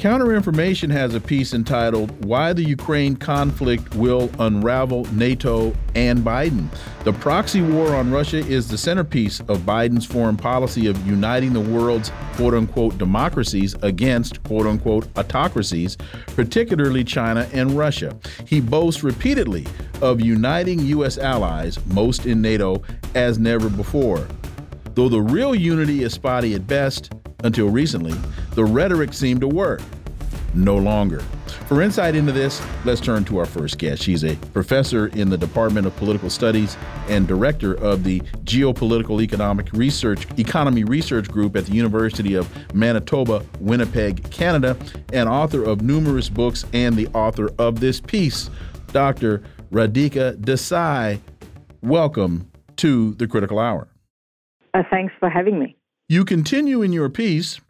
Counterinformation has a piece entitled Why the Ukraine Conflict Will Unravel NATO and Biden. The proxy war on Russia is the centerpiece of Biden's foreign policy of uniting the world's quote unquote democracies against quote unquote autocracies, particularly China and Russia. He boasts repeatedly of uniting U.S. allies, most in NATO, as never before. Though the real unity is spotty at best, until recently, the rhetoric seemed to work. No longer. For insight into this, let's turn to our first guest. She's a professor in the Department of Political Studies and director of the Geopolitical Economic Research Economy Research Group at the University of Manitoba, Winnipeg, Canada, and author of numerous books and the author of this piece, Dr. Radhika Desai. Welcome to the Critical Hour. Uh, thanks for having me. You continue in your piece.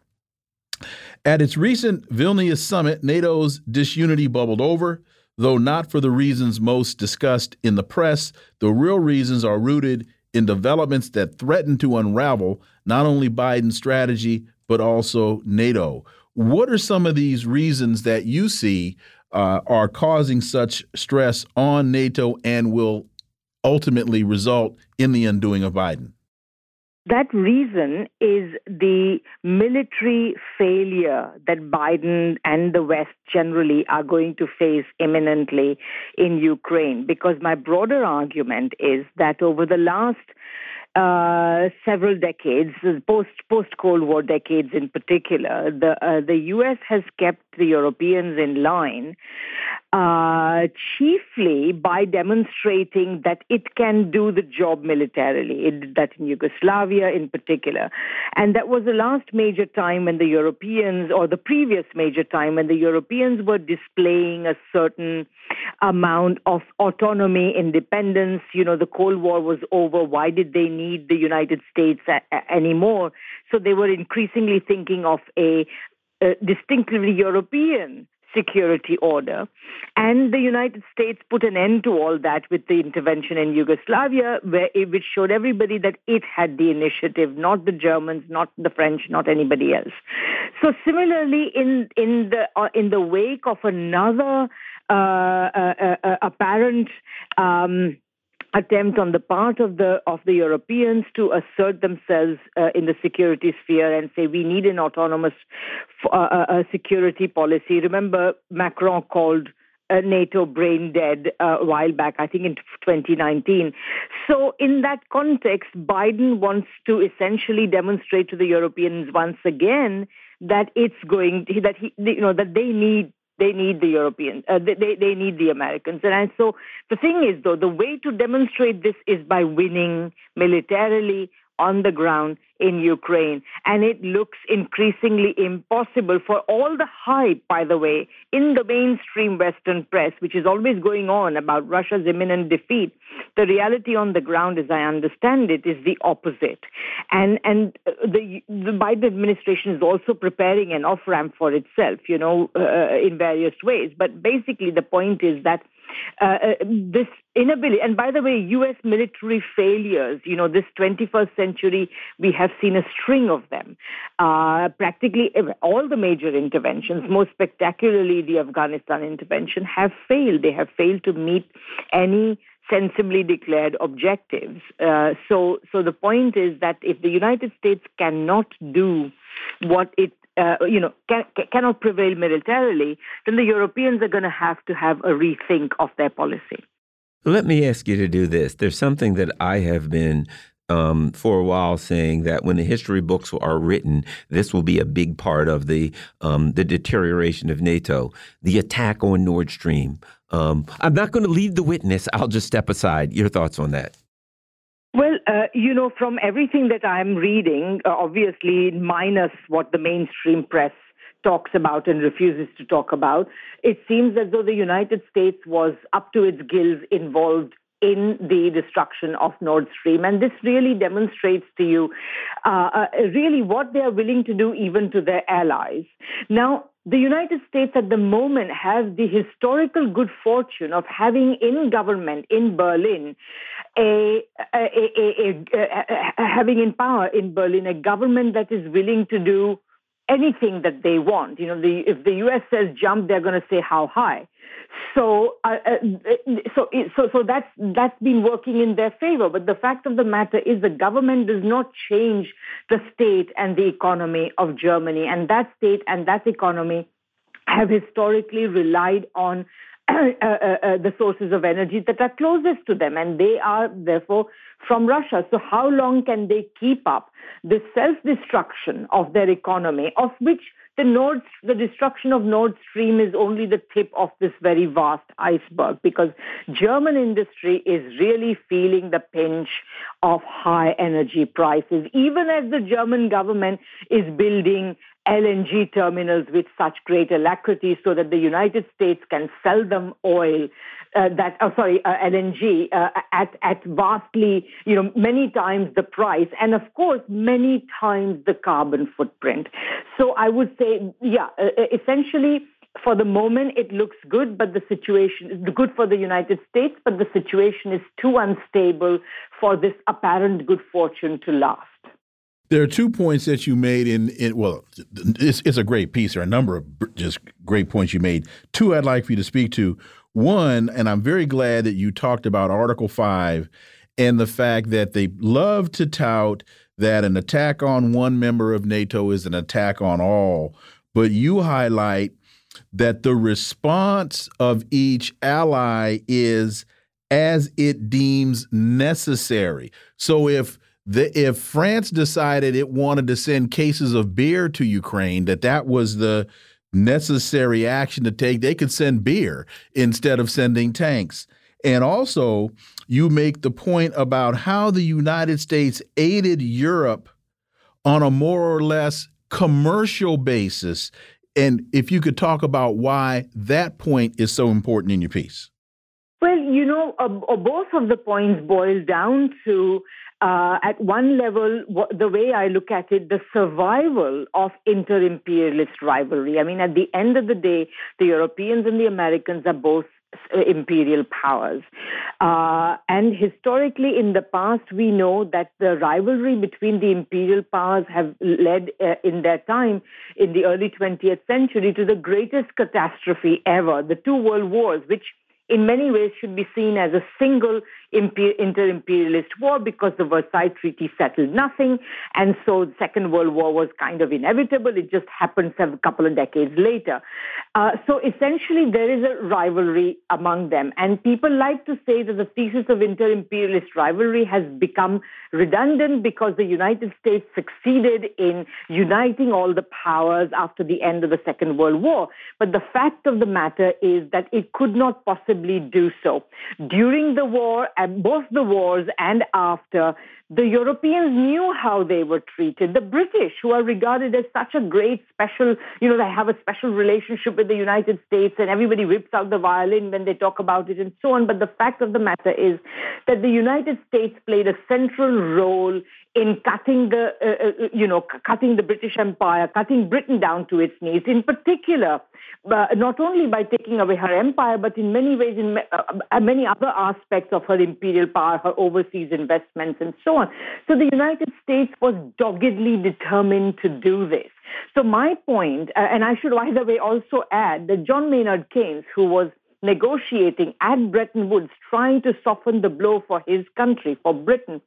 At its recent Vilnius summit, NATO's disunity bubbled over, though not for the reasons most discussed in the press. The real reasons are rooted in developments that threaten to unravel not only Biden's strategy, but also NATO. What are some of these reasons that you see uh, are causing such stress on NATO and will ultimately result in the undoing of Biden? That reason is the military failure that Biden and the West generally are going to face imminently in Ukraine. Because my broader argument is that over the last uh, several decades, post post Cold War decades in particular, the uh, the U.S. has kept the Europeans in line, uh, chiefly by demonstrating that it can do the job militarily. It did that in Yugoslavia, in particular, and that was the last major time when the Europeans, or the previous major time when the Europeans were displaying a certain amount of autonomy, independence. You know, the Cold War was over. Why did they need the United States a- a- anymore? So they were increasingly thinking of a, a distinctively European security order. And the United States put an end to all that with the intervention in Yugoslavia, where which showed everybody that it had the initiative, not the Germans, not the French, not anybody else. So similarly, in in the uh, in the wake of another uh, uh, uh, uh apparent um, attempt on the part of the of the Europeans to assert themselves uh, in the security sphere and say we need an autonomous uh, uh, security policy. Remember, Macron called uh, NATO brain dead uh, a while back, I think in 2019. So, in that context, Biden wants to essentially demonstrate to the Europeans once again that it's going that he you know that they need they need the Europeans. Uh, they, they need the Americans. And so the thing is, though, the way to demonstrate this is by winning militarily on the ground in Ukraine. And it looks increasingly impossible for all the hype, by the way, in the mainstream Western press, which is always going on about Russia's imminent defeat. The reality on the ground, as I understand it, is the opposite. And, and the, the Biden administration is also preparing an off ramp for itself, you know, uh, in various ways. But basically, the point is that uh, uh, this inability, and by the way, U.S. military failures, you know, this 21st century, we have seen a string of them. Uh, practically all the major interventions, most spectacularly the Afghanistan intervention, have failed. They have failed to meet any sensibly declared objectives. Uh, so, so the point is that if the United States cannot do what it uh, you know, can, cannot prevail militarily, then the Europeans are going to have to have a rethink of their policy. Let me ask you to do this. There's something that I have been um, for a while saying that when the history books are written, this will be a big part of the um, the deterioration of NATO, the attack on Nord Stream. Um, I'm not going to lead the witness. I'll just step aside. Your thoughts on that? Well, uh, you know, from everything that I'm reading, uh, obviously minus what the mainstream press talks about and refuses to talk about, it seems as though the United States was up to its gills involved in the destruction of Nord Stream. And this really demonstrates to you uh, uh, really what they are willing to do even to their allies. Now, the United States at the moment has the historical good fortune of having in government in Berlin a, a, a, a, having in power in Berlin a government that is willing to do anything that they want. You know, the, if the U.S. says jump, they're going to say how high. So, uh, uh, so, so, so that's that's been working in their favor. But the fact of the matter is, the government does not change the state and the economy of Germany, and that state and that economy have historically relied on Uh, uh, uh, the sources of energy that are closest to them, and they are therefore from Russia. So, how long can they keep up the self destruction of their economy, of which the Nord, the destruction of Nord Stream is only the tip of this very vast iceberg because German industry is really feeling the pinch of high energy prices, even as the German government is building LNG terminals with such great alacrity so that the United States can sell them oil uh, that, oh, sorry, uh, LNG uh, at, at vastly, you know, many times the price and of course many times the carbon footprint. So I would say, yeah, uh, uh, essentially for the moment it looks good, but the situation is good for the United States, but the situation is too unstable for this apparent good fortune to last. There are two points that you made in, in well, it's, it's a great piece. There are a number of just great points you made. Two I'd like for you to speak to. One, and I'm very glad that you talked about Article 5 and the fact that they love to tout that an attack on one member of NATO is an attack on all. But you highlight that the response of each ally is as it deems necessary. So if the, if France decided it wanted to send cases of beer to Ukraine, that that was the necessary action to take, they could send beer instead of sending tanks. And also, you make the point about how the United States aided Europe on a more or less commercial basis. And if you could talk about why that point is so important in your piece. Well, you know, uh, both of the points boil down to uh, at one level, the way I look at it, the survival of inter imperialist rivalry. I mean, at the end of the day, the Europeans and the Americans are both uh, imperial powers. Uh, and historically, in the past, we know that the rivalry between the imperial powers have led uh, in their time in the early 20th century to the greatest catastrophe ever, the two world wars, which in many ways should be seen as a single inter-imperialist war because the Versailles Treaty settled nothing, and so the Second World War was kind of inevitable. It just happened a couple of decades later. Uh, so essentially, there is a rivalry among them, and people like to say that the thesis of inter-imperialist rivalry has become redundant because the United States succeeded in uniting all the powers after the end of the Second World War. But the fact of the matter is that it could not possibly do so. During the war, at both the wars and after, the Europeans knew how they were treated. The British, who are regarded as such a great special, you know, they have a special relationship with the United States and everybody rips out the violin when they talk about it and so on. But the fact of the matter is that the United States played a central role in cutting the, uh, uh, you know, cutting the British Empire, cutting Britain down to its knees. In particular, uh, not only by taking away her empire, but in many ways, in uh, uh, many other aspects of her imperial power, her overseas investments, and so on. So the United States was doggedly determined to do this. So my point, uh, and I should, by the way, also add that John Maynard Keynes, who was negotiating at Bretton Woods, trying to soften the blow for his country, for Britain.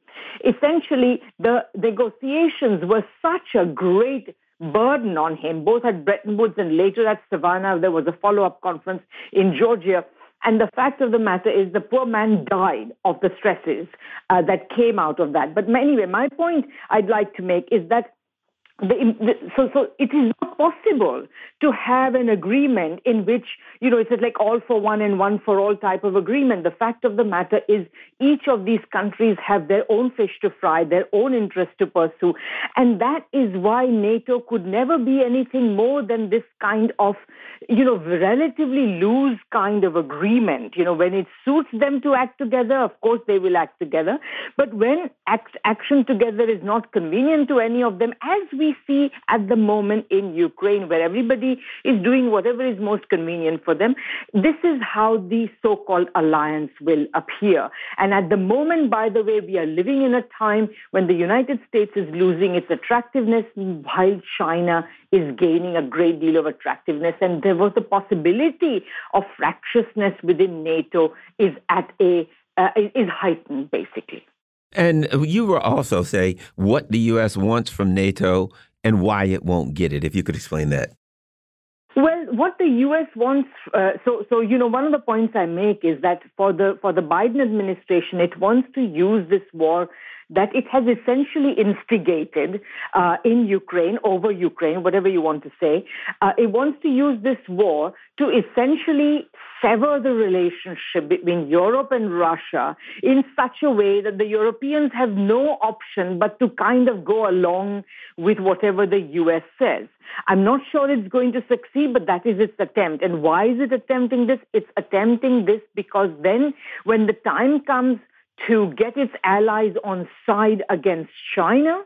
Essentially, the negotiations were such a great burden on him, both at Bretton Woods and later at Savannah. There was a follow up conference in Georgia. And the fact of the matter is, the poor man died of the stresses uh, that came out of that. But anyway, my point I'd like to make is that the, the, so, so it is not possible to have an agreement in which, you know, it's like all for one and one for all type of agreement. The fact of the matter is each of these countries have their own fish to fry, their own interest to pursue. And that is why NATO could never be anything more than this kind of, you know, relatively loose kind of agreement. You know, when it suits them to act together, of course they will act together. But when act, action together is not convenient to any of them, as we we see at the moment in Ukraine, where everybody is doing whatever is most convenient for them. This is how the so called alliance will appear. And at the moment, by the way, we are living in a time when the United States is losing its attractiveness while China is gaining a great deal of attractiveness. And there was the possibility of fractiousness within NATO is at a uh, is heightened basically. And you will also say what the U.S. wants from NATO and why it won't get it. If you could explain that. Well, what the U.S. wants, uh, so so you know, one of the points I make is that for the for the Biden administration, it wants to use this war that it has essentially instigated uh, in Ukraine, over Ukraine, whatever you want to say. Uh, it wants to use this war to essentially sever the relationship between Europe and Russia in such a way that the Europeans have no option but to kind of go along with whatever the US says. I'm not sure it's going to succeed, but that is its attempt. And why is it attempting this? It's attempting this because then when the time comes to get its allies on side against China,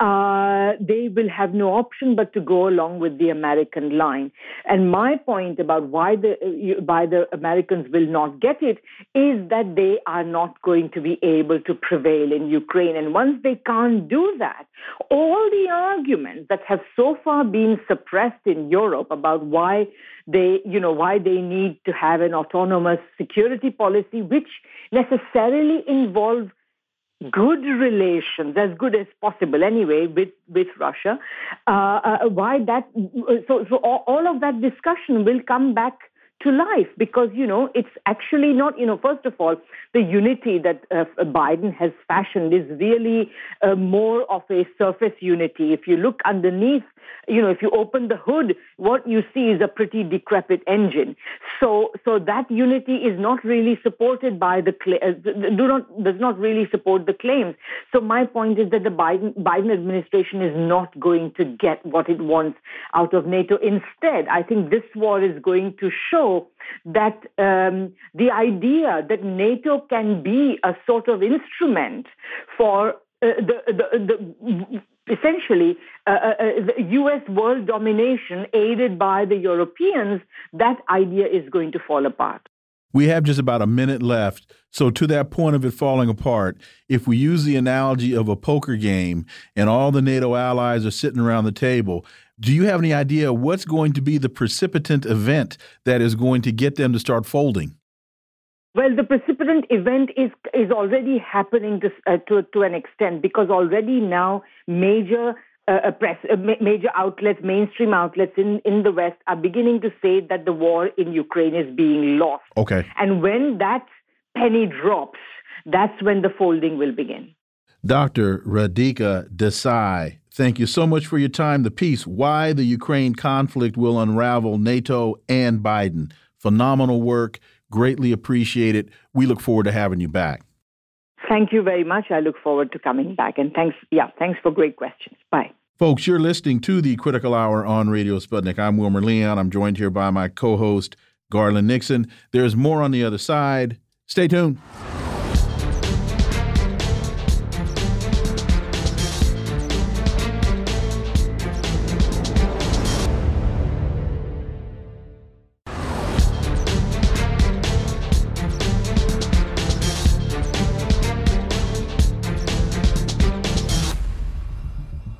uh, they will have no option but to go along with the American line. And my point about why the why the Americans will not get it is that they are not going to be able to prevail in Ukraine. And once they can't do that, all the arguments that have so far been suppressed in Europe about why they, you know, why they need to have an autonomous security policy, which necessarily involves good relations, as good as possible anyway, with, with Russia. Uh, uh, why that? So, so all of that discussion will come back to life because you know it's actually not you know first of all the unity that uh, Biden has fashioned is really uh, more of a surface unity if you look underneath you know if you open the hood what you see is a pretty decrepit engine. So so that unity is not really supported by the uh, do not does not really support the claims. So my point is that the Biden Biden administration is not going to get what it wants out of NATO. Instead i think this war is going to show that um, the idea that NATO can be a sort of instrument for uh, the, the, the essentially uh, uh, uh U.S. world domination aided by the Europeans, that idea is going to fall apart. We have just about a minute left. So, to that point of it falling apart, if we use the analogy of a poker game and all the NATO allies are sitting around the table, do you have any idea what's going to be the precipitant event that is going to get them to start folding? Well, the precipitant event is is already happening to uh, to, to an extent because already now major uh, uh press, uh, major outlets, mainstream outlets in, in the West are beginning to say that the war in Ukraine is being lost. Okay. And when that penny drops, that's when the folding will begin. Dr. Radhika Desai, thank you so much for your time. The piece, Why the Ukraine Conflict Will Unravel NATO and Biden. Phenomenal work. Greatly appreciated. We look forward to having you back. Thank you very much. I look forward to coming back. And thanks, yeah, thanks for great questions. Bye. Folks, you're listening to the Critical Hour on Radio Sputnik. I'm Wilmer Leon. I'm joined here by my co host, Garland Nixon. There's more on the other side. Stay tuned.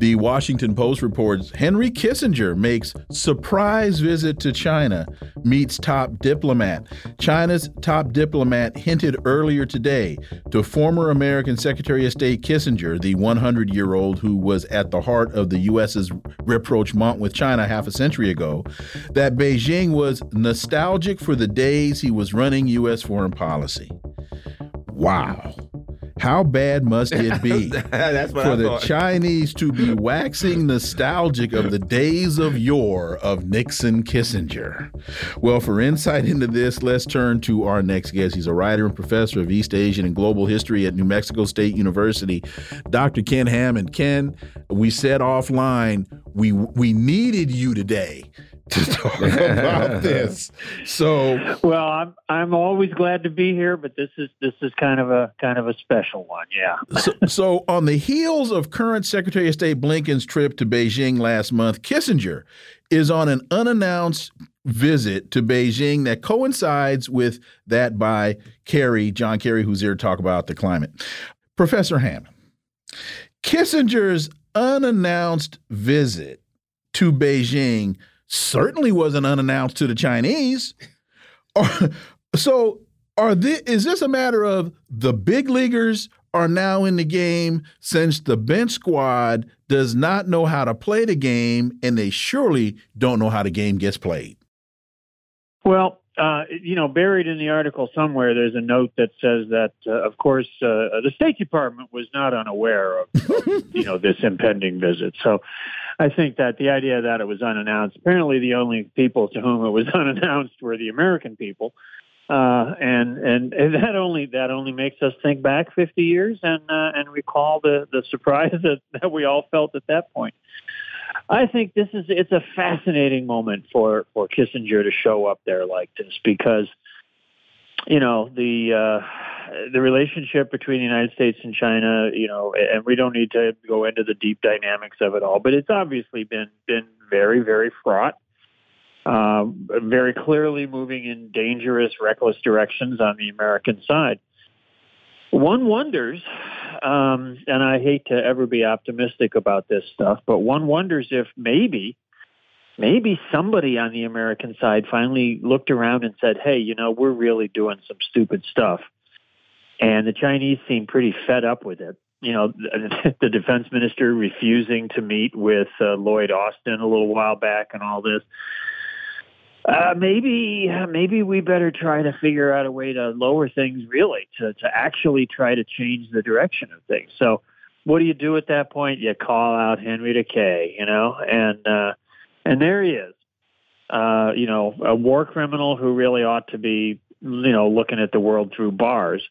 The Washington Post reports Henry Kissinger makes surprise visit to China, meets top diplomat. China's top diplomat hinted earlier today to former American Secretary of State Kissinger, the 100 year old who was at the heart of the U.S.'s rapprochement with China half a century ago, that Beijing was nostalgic for the days he was running U.S. foreign policy. Wow. How bad must it be for the Chinese to be waxing nostalgic of the days of yore of Nixon Kissinger? Well, for insight into this, let's turn to our next guest. He's a writer and professor of East Asian and Global History at New Mexico State University, Dr. Ken Hammond. Ken, we said offline we we needed you today to talk about this. So, well, I'm I'm always glad to be here, but this is this is kind of a kind of a special one, yeah. so, so, on the heels of current Secretary of State Blinken's trip to Beijing last month, Kissinger is on an unannounced visit to Beijing that coincides with that by Kerry, John Kerry, who's here to talk about the climate. Professor Hammond, Kissinger's unannounced visit to Beijing certainly wasn't unannounced to the Chinese. so, are this, is this a matter of the big leaguers are now in the game since the bench squad does not know how to play the game and they surely don't know how the game gets played? Well, uh, you know, buried in the article somewhere, there's a note that says that, uh, of course, uh, the State Department was not unaware of, of you know, this impending visit. So, I think that the idea that it was unannounced, apparently, the only people to whom it was unannounced were the American people, uh, and, and and that only that only makes us think back 50 years and uh, and recall the the surprise that, that we all felt at that point. I think this is it's a fascinating moment for for Kissinger to show up there like this because you know the uh, the relationship between the United States and China, you know, and we don't need to go into the deep dynamics of it all, but it's obviously been been very very fraught, uh, very clearly moving in dangerous, reckless directions on the American side. One wonders um, and I hate to ever be optimistic about this stuff, but one wonders if maybe, maybe somebody on the American side finally looked around and said, "Hey, you know, we're really doing some stupid stuff," and the Chinese seem pretty fed up with it. You know, the defense minister refusing to meet with uh, Lloyd Austin a little while back, and all this. Uh, maybe maybe we better try to figure out a way to lower things really to to actually try to change the direction of things. So what do you do at that point? You call out Henry the K, you know, and uh, and there he is. Uh, you know, a war criminal who really ought to be, you know, looking at the world through bars,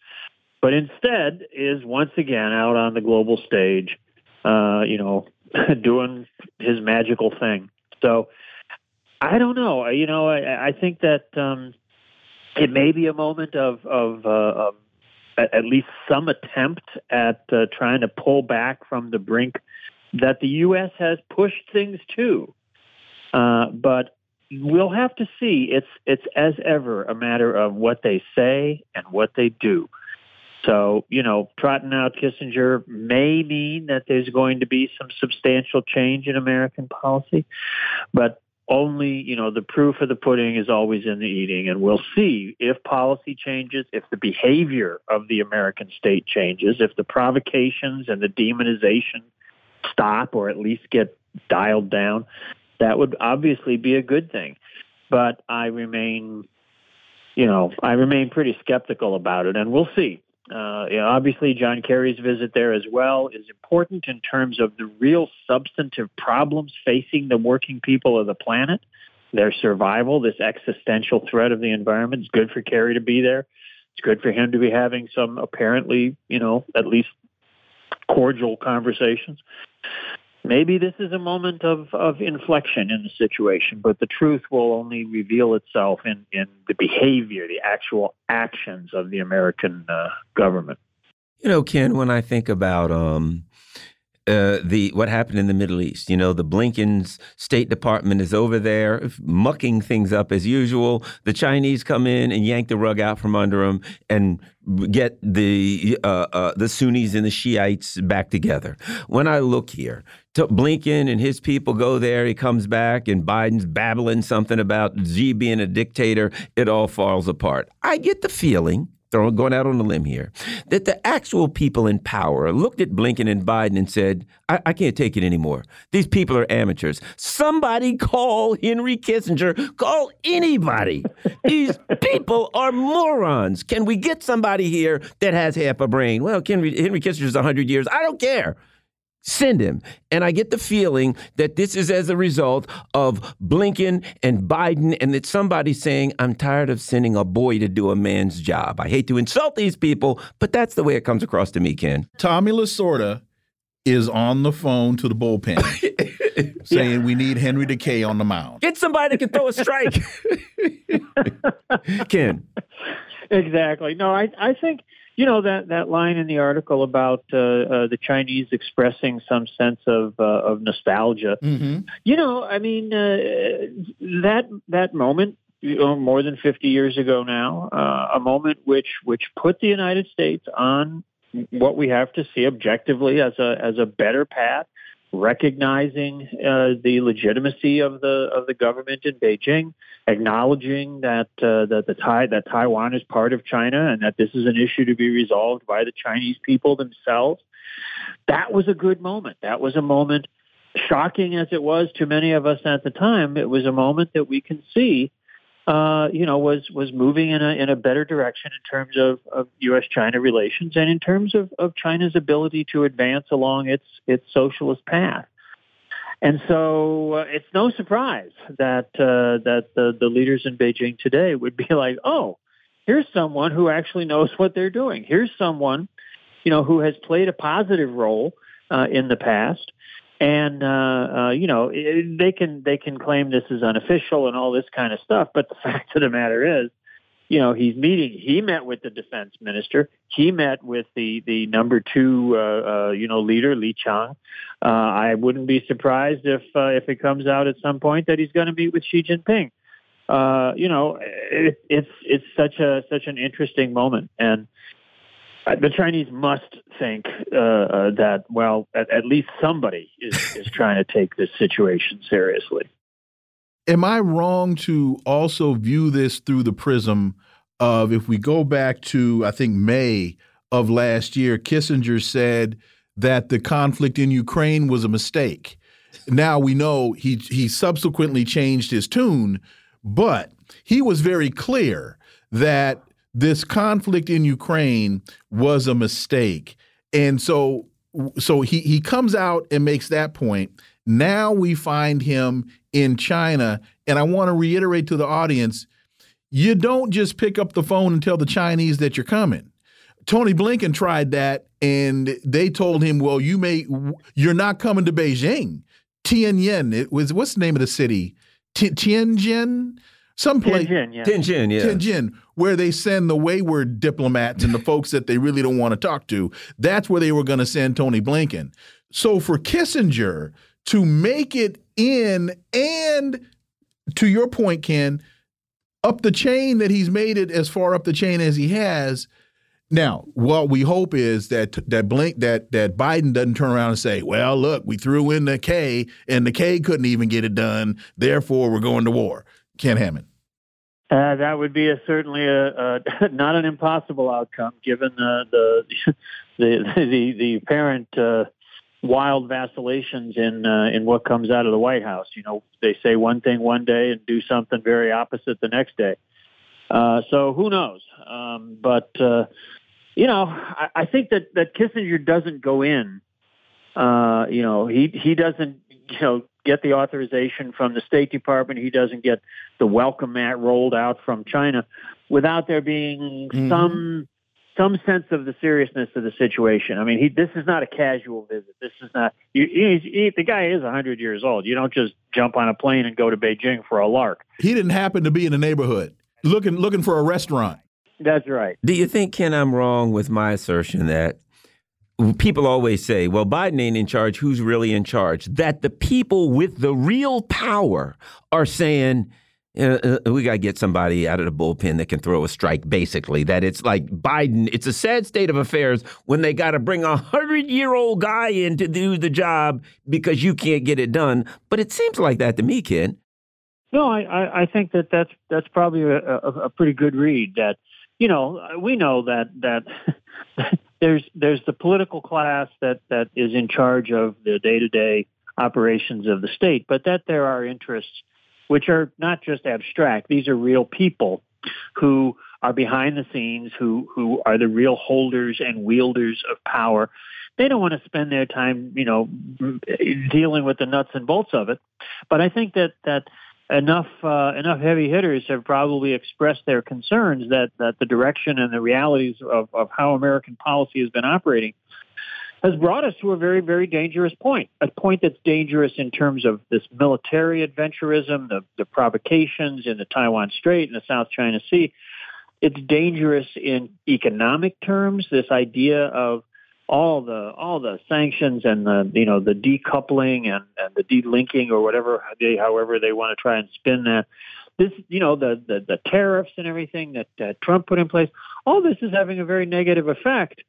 but instead is once again out on the global stage, uh, you know, doing his magical thing. So I don't know. You know, I, I think that um, it may be a moment of of, uh, of at least some attempt at uh, trying to pull back from the brink that the U.S. has pushed things to. Uh, but we'll have to see. It's it's as ever a matter of what they say and what they do. So, you know, trotting out Kissinger may mean that there's going to be some substantial change in American policy, but only, you know, the proof of the pudding is always in the eating. And we'll see if policy changes, if the behavior of the American state changes, if the provocations and the demonization stop or at least get dialed down. That would obviously be a good thing. But I remain, you know, I remain pretty skeptical about it. And we'll see. Uh, know, obviously, John Kerry's visit there as well is important in terms of the real substantive problems facing the working people of the planet, their survival, this existential threat of the environment. It's good for Kerry to be there. It's good for him to be having some apparently, you know, at least cordial conversations maybe this is a moment of, of inflection in the situation, but the truth will only reveal itself in, in the behavior, the actual actions of the American uh, government. You know, Ken, when I think about um, uh, the what happened in the Middle East. You know, the Blinken's State Department is over there mucking things up as usual. The Chinese come in and yank the rug out from under them and get the uh, uh, the Sunnis and the Shiites back together. When I look here, Blinken and his people go there. He comes back, and Biden's babbling something about Xi being a dictator. It all falls apart. I get the feeling throwing going out on a limb here, that the actual people in power looked at Blinken and Biden and said, I, I, can't take it anymore. These people are amateurs. Somebody call Henry Kissinger. Call anybody. These people are morons. Can we get somebody here that has half a brain? Well, Henry, Henry Kissinger's 100 years. I don't care send him. And I get the feeling that this is as a result of Blinken and Biden, and that somebody's saying, I'm tired of sending a boy to do a man's job. I hate to insult these people, but that's the way it comes across to me, Ken. Tommy Lasorda is on the phone to the bullpen saying yeah. we need Henry the K on the mound. Get somebody that can throw a strike. Ken. Exactly. No, I I think you know that that line in the article about uh, uh, the Chinese expressing some sense of uh, of nostalgia. Mm-hmm. You know, I mean uh, that that moment you know, more than 50 years ago now, uh, a moment which which put the United States on what we have to see objectively as a as a better path recognizing uh, the legitimacy of the of the government in Beijing, acknowledging that uh, that the Tai that Taiwan is part of China and that this is an issue to be resolved by the Chinese people themselves. That was a good moment. That was a moment, shocking as it was to many of us at the time. It was a moment that we can see uh, you know, was was moving in a in a better direction in terms of, of U.S. China relations and in terms of, of China's ability to advance along its its socialist path. And so uh, it's no surprise that uh, that the, the leaders in Beijing today would be like, oh, here's someone who actually knows what they're doing. Here's someone, you know, who has played a positive role uh, in the past and uh, uh, you know it, they can they can claim this is unofficial and all this kind of stuff, but the fact of the matter is, you know, he's meeting. He met with the defense minister. He met with the the number two, uh, uh, you know, leader Li Qiang. Uh, I wouldn't be surprised if uh, if it comes out at some point that he's going to meet with Xi Jinping. Uh, you know, it, it's it's such a such an interesting moment, and the Chinese must think uh, uh, that, well, at, at least somebody is, is trying to take this situation seriously. Am I wrong to also view this through the prism of if we go back to, I think, May of last year, Kissinger said that the conflict in Ukraine was a mistake. Now we know he he subsequently changed his tune, but he was very clear that this conflict in Ukraine was a mistake. And so so he he comes out and makes that point. Now we find him in China and I want to reiterate to the audience you don't just pick up the phone and tell the Chinese that you're coming. Tony Blinken tried that and they told him, "Well, you may you're not coming to Beijing." Tianjin, it was what's the name of the city? Tianjin? Some place Tianjin, yeah. Tianjin, yeah. Tianjin, where they send the wayward diplomats and the folks that they really don't want to talk to. That's where they were going to send Tony Blinken. So for Kissinger to make it in and to your point, Ken, up the chain that he's made it as far up the chain as he has. Now, what we hope is that that Blink that that Biden doesn't turn around and say, "Well, look, we threw in the K, and the K couldn't even get it done. Therefore, we're going to war." Ken Hammond. Uh, that would be a, certainly a, a, not an impossible outcome, given the the the the, the apparent uh, wild vacillations in uh, in what comes out of the White House. You know, they say one thing one day and do something very opposite the next day. Uh, so who knows? Um, but uh, you know, I, I think that that Kissinger doesn't go in. Uh, you know, he he doesn't you know get the authorization from the State Department. He doesn't get the welcome mat rolled out from China without there being mm-hmm. some some sense of the seriousness of the situation. I mean, he, this is not a casual visit. This is not. You, he, he, the guy is 100 years old. You don't just jump on a plane and go to Beijing for a lark. He didn't happen to be in the neighborhood looking looking for a restaurant. That's right. Do you think, Ken, I'm wrong with my assertion that people always say, well, Biden ain't in charge. Who's really in charge? That the people with the real power are saying, uh, uh, we got to get somebody out of the bullpen that can throw a strike, basically. That it's like Biden, it's a sad state of affairs when they got to bring a hundred year old guy in to do the job because you can't get it done. But it seems like that to me, kid. No, I, I think that that's that's probably a, a, a pretty good read. That you know we know that that there's there's the political class that that is in charge of the day to day operations of the state, but that there are interests which are not just abstract. These are real people who are behind the scenes, who who are the real holders and wielders of power. They don't want to spend their time, you know, dealing with the nuts and bolts of it. But I think that that enough uh, enough heavy hitters have probably expressed their concerns that that the direction and the realities of, of how American policy has been operating has brought us to a very, very dangerous point. A point that's dangerous in terms of this military adventurism, the, the provocations in the Taiwan Strait and the South China Sea. It's dangerous in economic terms. This idea of all the all the sanctions and the you know the decoupling and, and the delinking or whatever they however they want to try and spin that this you know the the, the tariffs and everything that uh, Trump put in place all this is having a very negative effect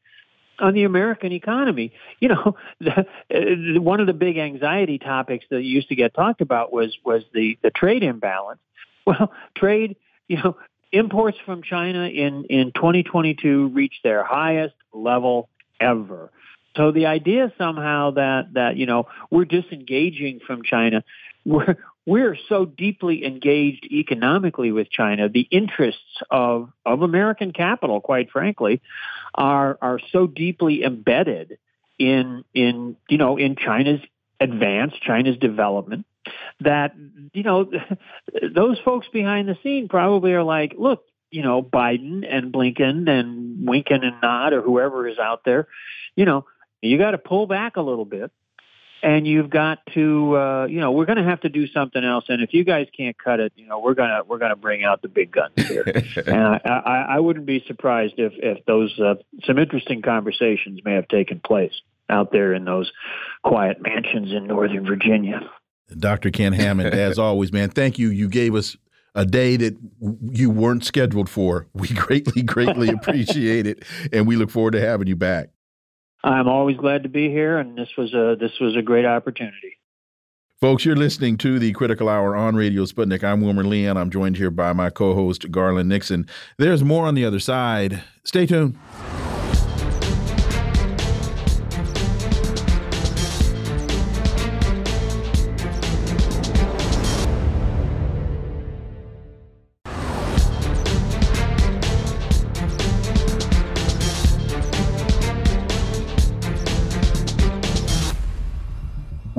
on the American economy. You know, the, uh, one of the big anxiety topics that used to get talked about was was the the trade imbalance. Well, trade, you know, imports from China in in 2022 reached their highest level ever. So the idea somehow that that you know we're disengaging from China, we're we're so deeply engaged economically with China. The interests of of American capital, quite frankly, are are so deeply embedded in in you know in China's advance, China's development, that you know those folks behind the scene probably are like, look, you know, Biden and Blinken and Winken and Nod or whoever is out there, you know, you got to pull back a little bit. And you've got to, uh, you know, we're going to have to do something else. And if you guys can't cut it, you know, we're gonna we're gonna bring out the big guns here. and I, I, I wouldn't be surprised if if those uh, some interesting conversations may have taken place out there in those quiet mansions in Northern Virginia. Dr. Ken Hammond, as always, man, thank you. You gave us a day that you weren't scheduled for. We greatly, greatly appreciate it, and we look forward to having you back. I'm always glad to be here, and this was a this was a great opportunity. Folks, you're listening to the Critical Hour on Radio Sputnik. I'm Wilmer Leon. I'm joined here by my co-host Garland Nixon. There's more on the other side. Stay tuned.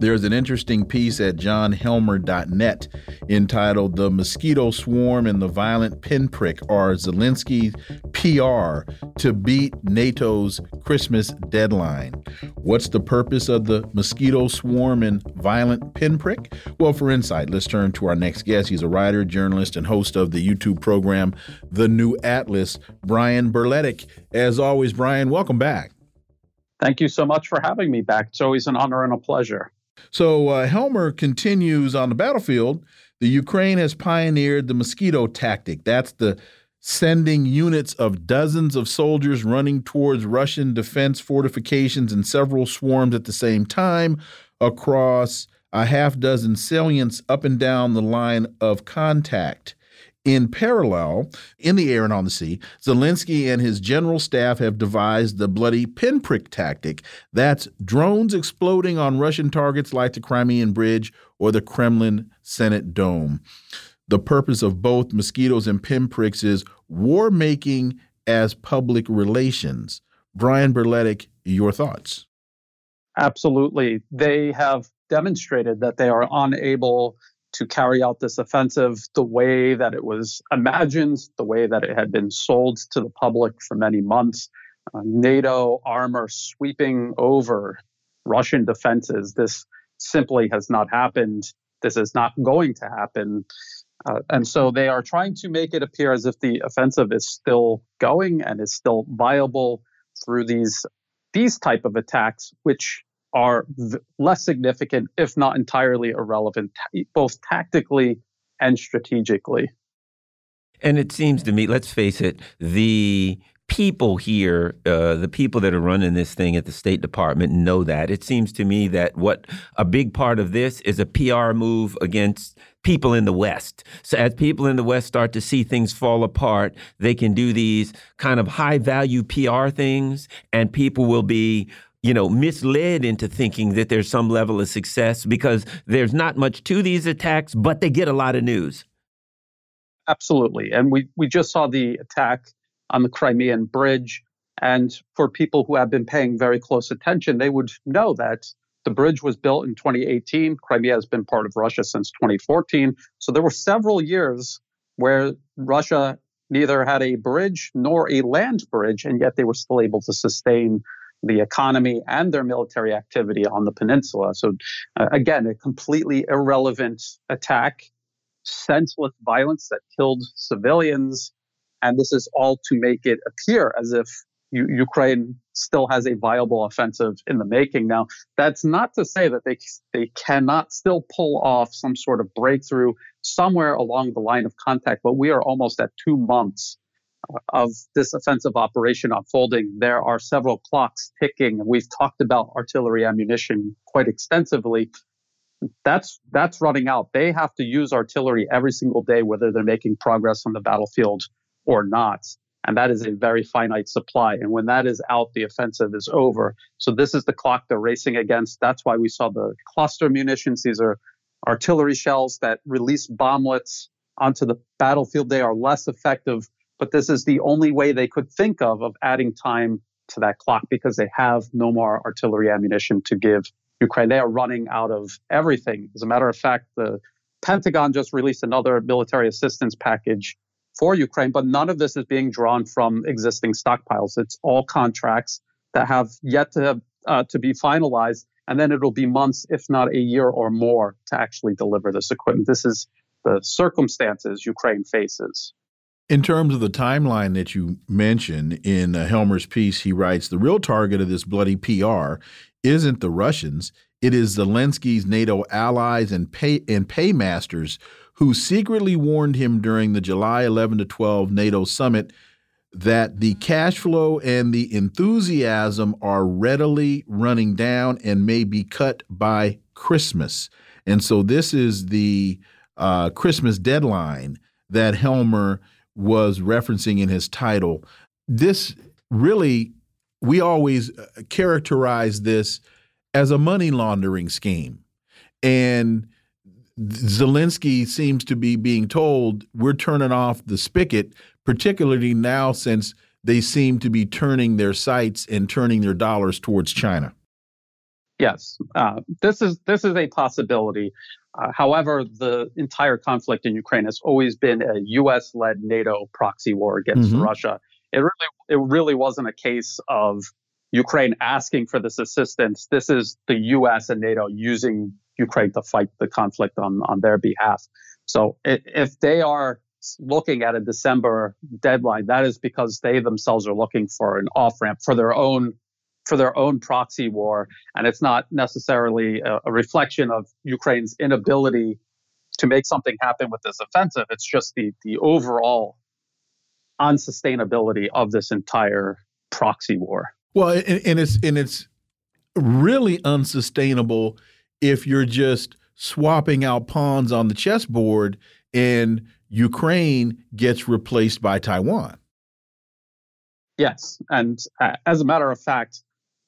There's an interesting piece at johnhelmer.net entitled The Mosquito Swarm and the Violent Pinprick Are Zelensky's PR to Beat NATO's Christmas Deadline. What's the purpose of the mosquito swarm and violent pinprick? Well, for insight, let's turn to our next guest. He's a writer, journalist, and host of the YouTube program The New Atlas, Brian Berletic. As always, Brian, welcome back. Thank you so much for having me back. It's always an honor and a pleasure. So uh, Helmer continues on the battlefield. The Ukraine has pioneered the mosquito tactic. That's the sending units of dozens of soldiers running towards Russian defense fortifications in several swarms at the same time across a half dozen salients up and down the line of contact. In parallel, in the air and on the sea, Zelensky and his general staff have devised the bloody pinprick tactic. That's drones exploding on Russian targets like the Crimean Bridge or the Kremlin Senate Dome. The purpose of both mosquitoes and pinpricks is war making as public relations. Brian Berletic, your thoughts? Absolutely. They have demonstrated that they are unable to carry out this offensive the way that it was imagined, the way that it had been sold to the public for many months. Uh, NATO armor sweeping over Russian defenses. This simply has not happened. This is not going to happen. Uh, and so they are trying to make it appear as if the offensive is still going and is still viable through these these type of attacks, which are less significant, if not entirely irrelevant, both tactically and strategically. And it seems to me, let's face it, the people here, uh, the people that are running this thing at the State Department know that. It seems to me that what a big part of this is a PR move against people in the West. So as people in the West start to see things fall apart, they can do these kind of high value PR things, and people will be you know, misled into thinking that there's some level of success because there's not much to these attacks, but they get a lot of news. Absolutely. And we, we just saw the attack on the Crimean bridge. And for people who have been paying very close attention, they would know that the bridge was built in 2018. Crimea has been part of Russia since 2014. So there were several years where Russia neither had a bridge nor a land bridge, and yet they were still able to sustain the economy and their military activity on the peninsula. So, uh, again, a completely irrelevant attack, senseless violence that killed civilians, and this is all to make it appear as if U- Ukraine still has a viable offensive in the making. Now, that's not to say that they they cannot still pull off some sort of breakthrough somewhere along the line of contact, but we are almost at two months of this offensive operation unfolding. There are several clocks ticking. We've talked about artillery ammunition quite extensively. That's that's running out. They have to use artillery every single day, whether they're making progress on the battlefield or not. And that is a very finite supply. And when that is out, the offensive is over. So this is the clock they're racing against. That's why we saw the cluster munitions. These are artillery shells that release bomblets onto the battlefield. They are less effective, but this is the only way they could think of of adding time to that clock because they have no more artillery ammunition to give Ukraine. They are running out of everything. As a matter of fact, the Pentagon just released another military assistance package for Ukraine, but none of this is being drawn from existing stockpiles. It's all contracts that have yet to uh, to be finalized, and then it'll be months, if not a year or more, to actually deliver this equipment. This is the circumstances Ukraine faces. In terms of the timeline that you mentioned in uh, Helmer's piece, he writes the real target of this bloody PR isn't the Russians, it is Zelensky's NATO allies and pay and paymasters who secretly warned him during the July 11 to 12 NATO summit that the cash flow and the enthusiasm are readily running down and may be cut by Christmas. And so this is the uh, Christmas deadline that Helmer was referencing in his title. This really, we always uh, characterize this as a money laundering scheme. And Zelensky seems to be being told we're turning off the spigot, particularly now since they seem to be turning their sights and turning their dollars towards China. Yes, uh, this is this is a possibility. Uh, however, the entire conflict in Ukraine has always been a U.S.-led NATO proxy war against mm -hmm. Russia. It really it really wasn't a case of Ukraine asking for this assistance. This is the U.S. and NATO using Ukraine to fight the conflict on, on their behalf. So if they are looking at a December deadline, that is because they themselves are looking for an off ramp for their own for their own proxy war, and it's not necessarily a, a reflection of Ukraine's inability to make something happen with this offensive. It's just the the overall unsustainability of this entire proxy war. Well, and, and it's and it's really unsustainable if you're just swapping out pawns on the chessboard and Ukraine gets replaced by Taiwan. Yes. And uh, as a matter of fact,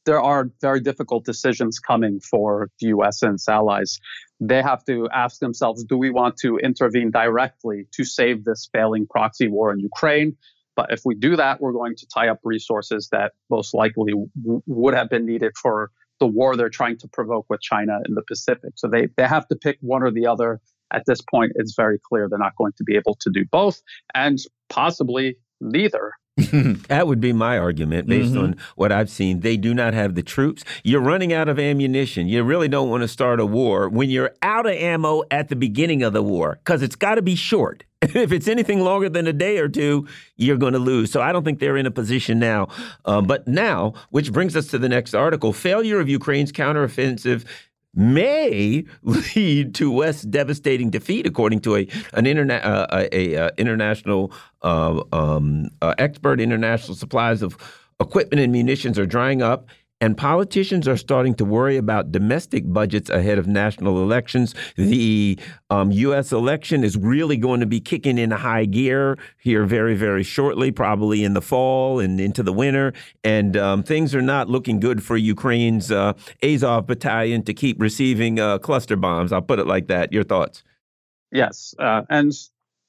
there are very difficult decisions coming for the US and its allies. They have to ask themselves do we want to intervene directly to save this failing proxy war in Ukraine? But if we do that, we're going to tie up resources that most likely would have been needed for the war they're trying to provoke with China in the Pacific. So they, they have to pick one or the other. At this point, it's very clear they're not going to be able to do both, and possibly neither. that would be my argument based mm -hmm. on what I've seen. They do not have the troops. You're running out of ammunition. You really don't want to start a war when you're out of ammo at the beginning of the war because it's got to be short. if it's anything longer than a day or two, you're going to lose. So I don't think they're in a position now. Uh, but now, which brings us to the next article failure of Ukraine's counteroffensive may lead to West's devastating defeat, according to a an uh, a, a, a, uh, international uh, um, uh, expert. International supplies of equipment and munitions are drying up, and politicians are starting to worry about domestic budgets ahead of national elections. The um, U.S. election is really going to be kicking in high gear here very, very shortly, probably in the fall and into the winter. And um, things are not looking good for Ukraine's uh, Azov battalion to keep receiving uh, cluster bombs. I'll put it like that. Your thoughts? Yes, uh, and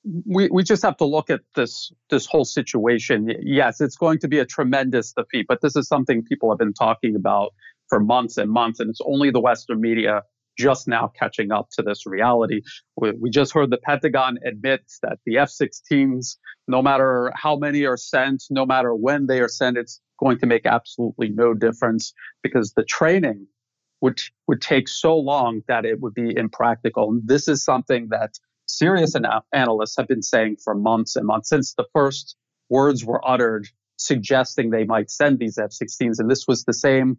we, we just have to look at this this whole situation. Yes, it's going to be a tremendous defeat, but this is something people have been talking about for months and months, and it's only the Western media just now catching up to this reality. We, we just heard the Pentagon admit that the F-16s, no matter how many are sent, no matter when they are sent, it's going to make absolutely no difference because the training would would take so long that it would be impractical. And this is something that serious ana- analysts have been saying for months and months since the first words were uttered suggesting they might send these F 16s. And this was the same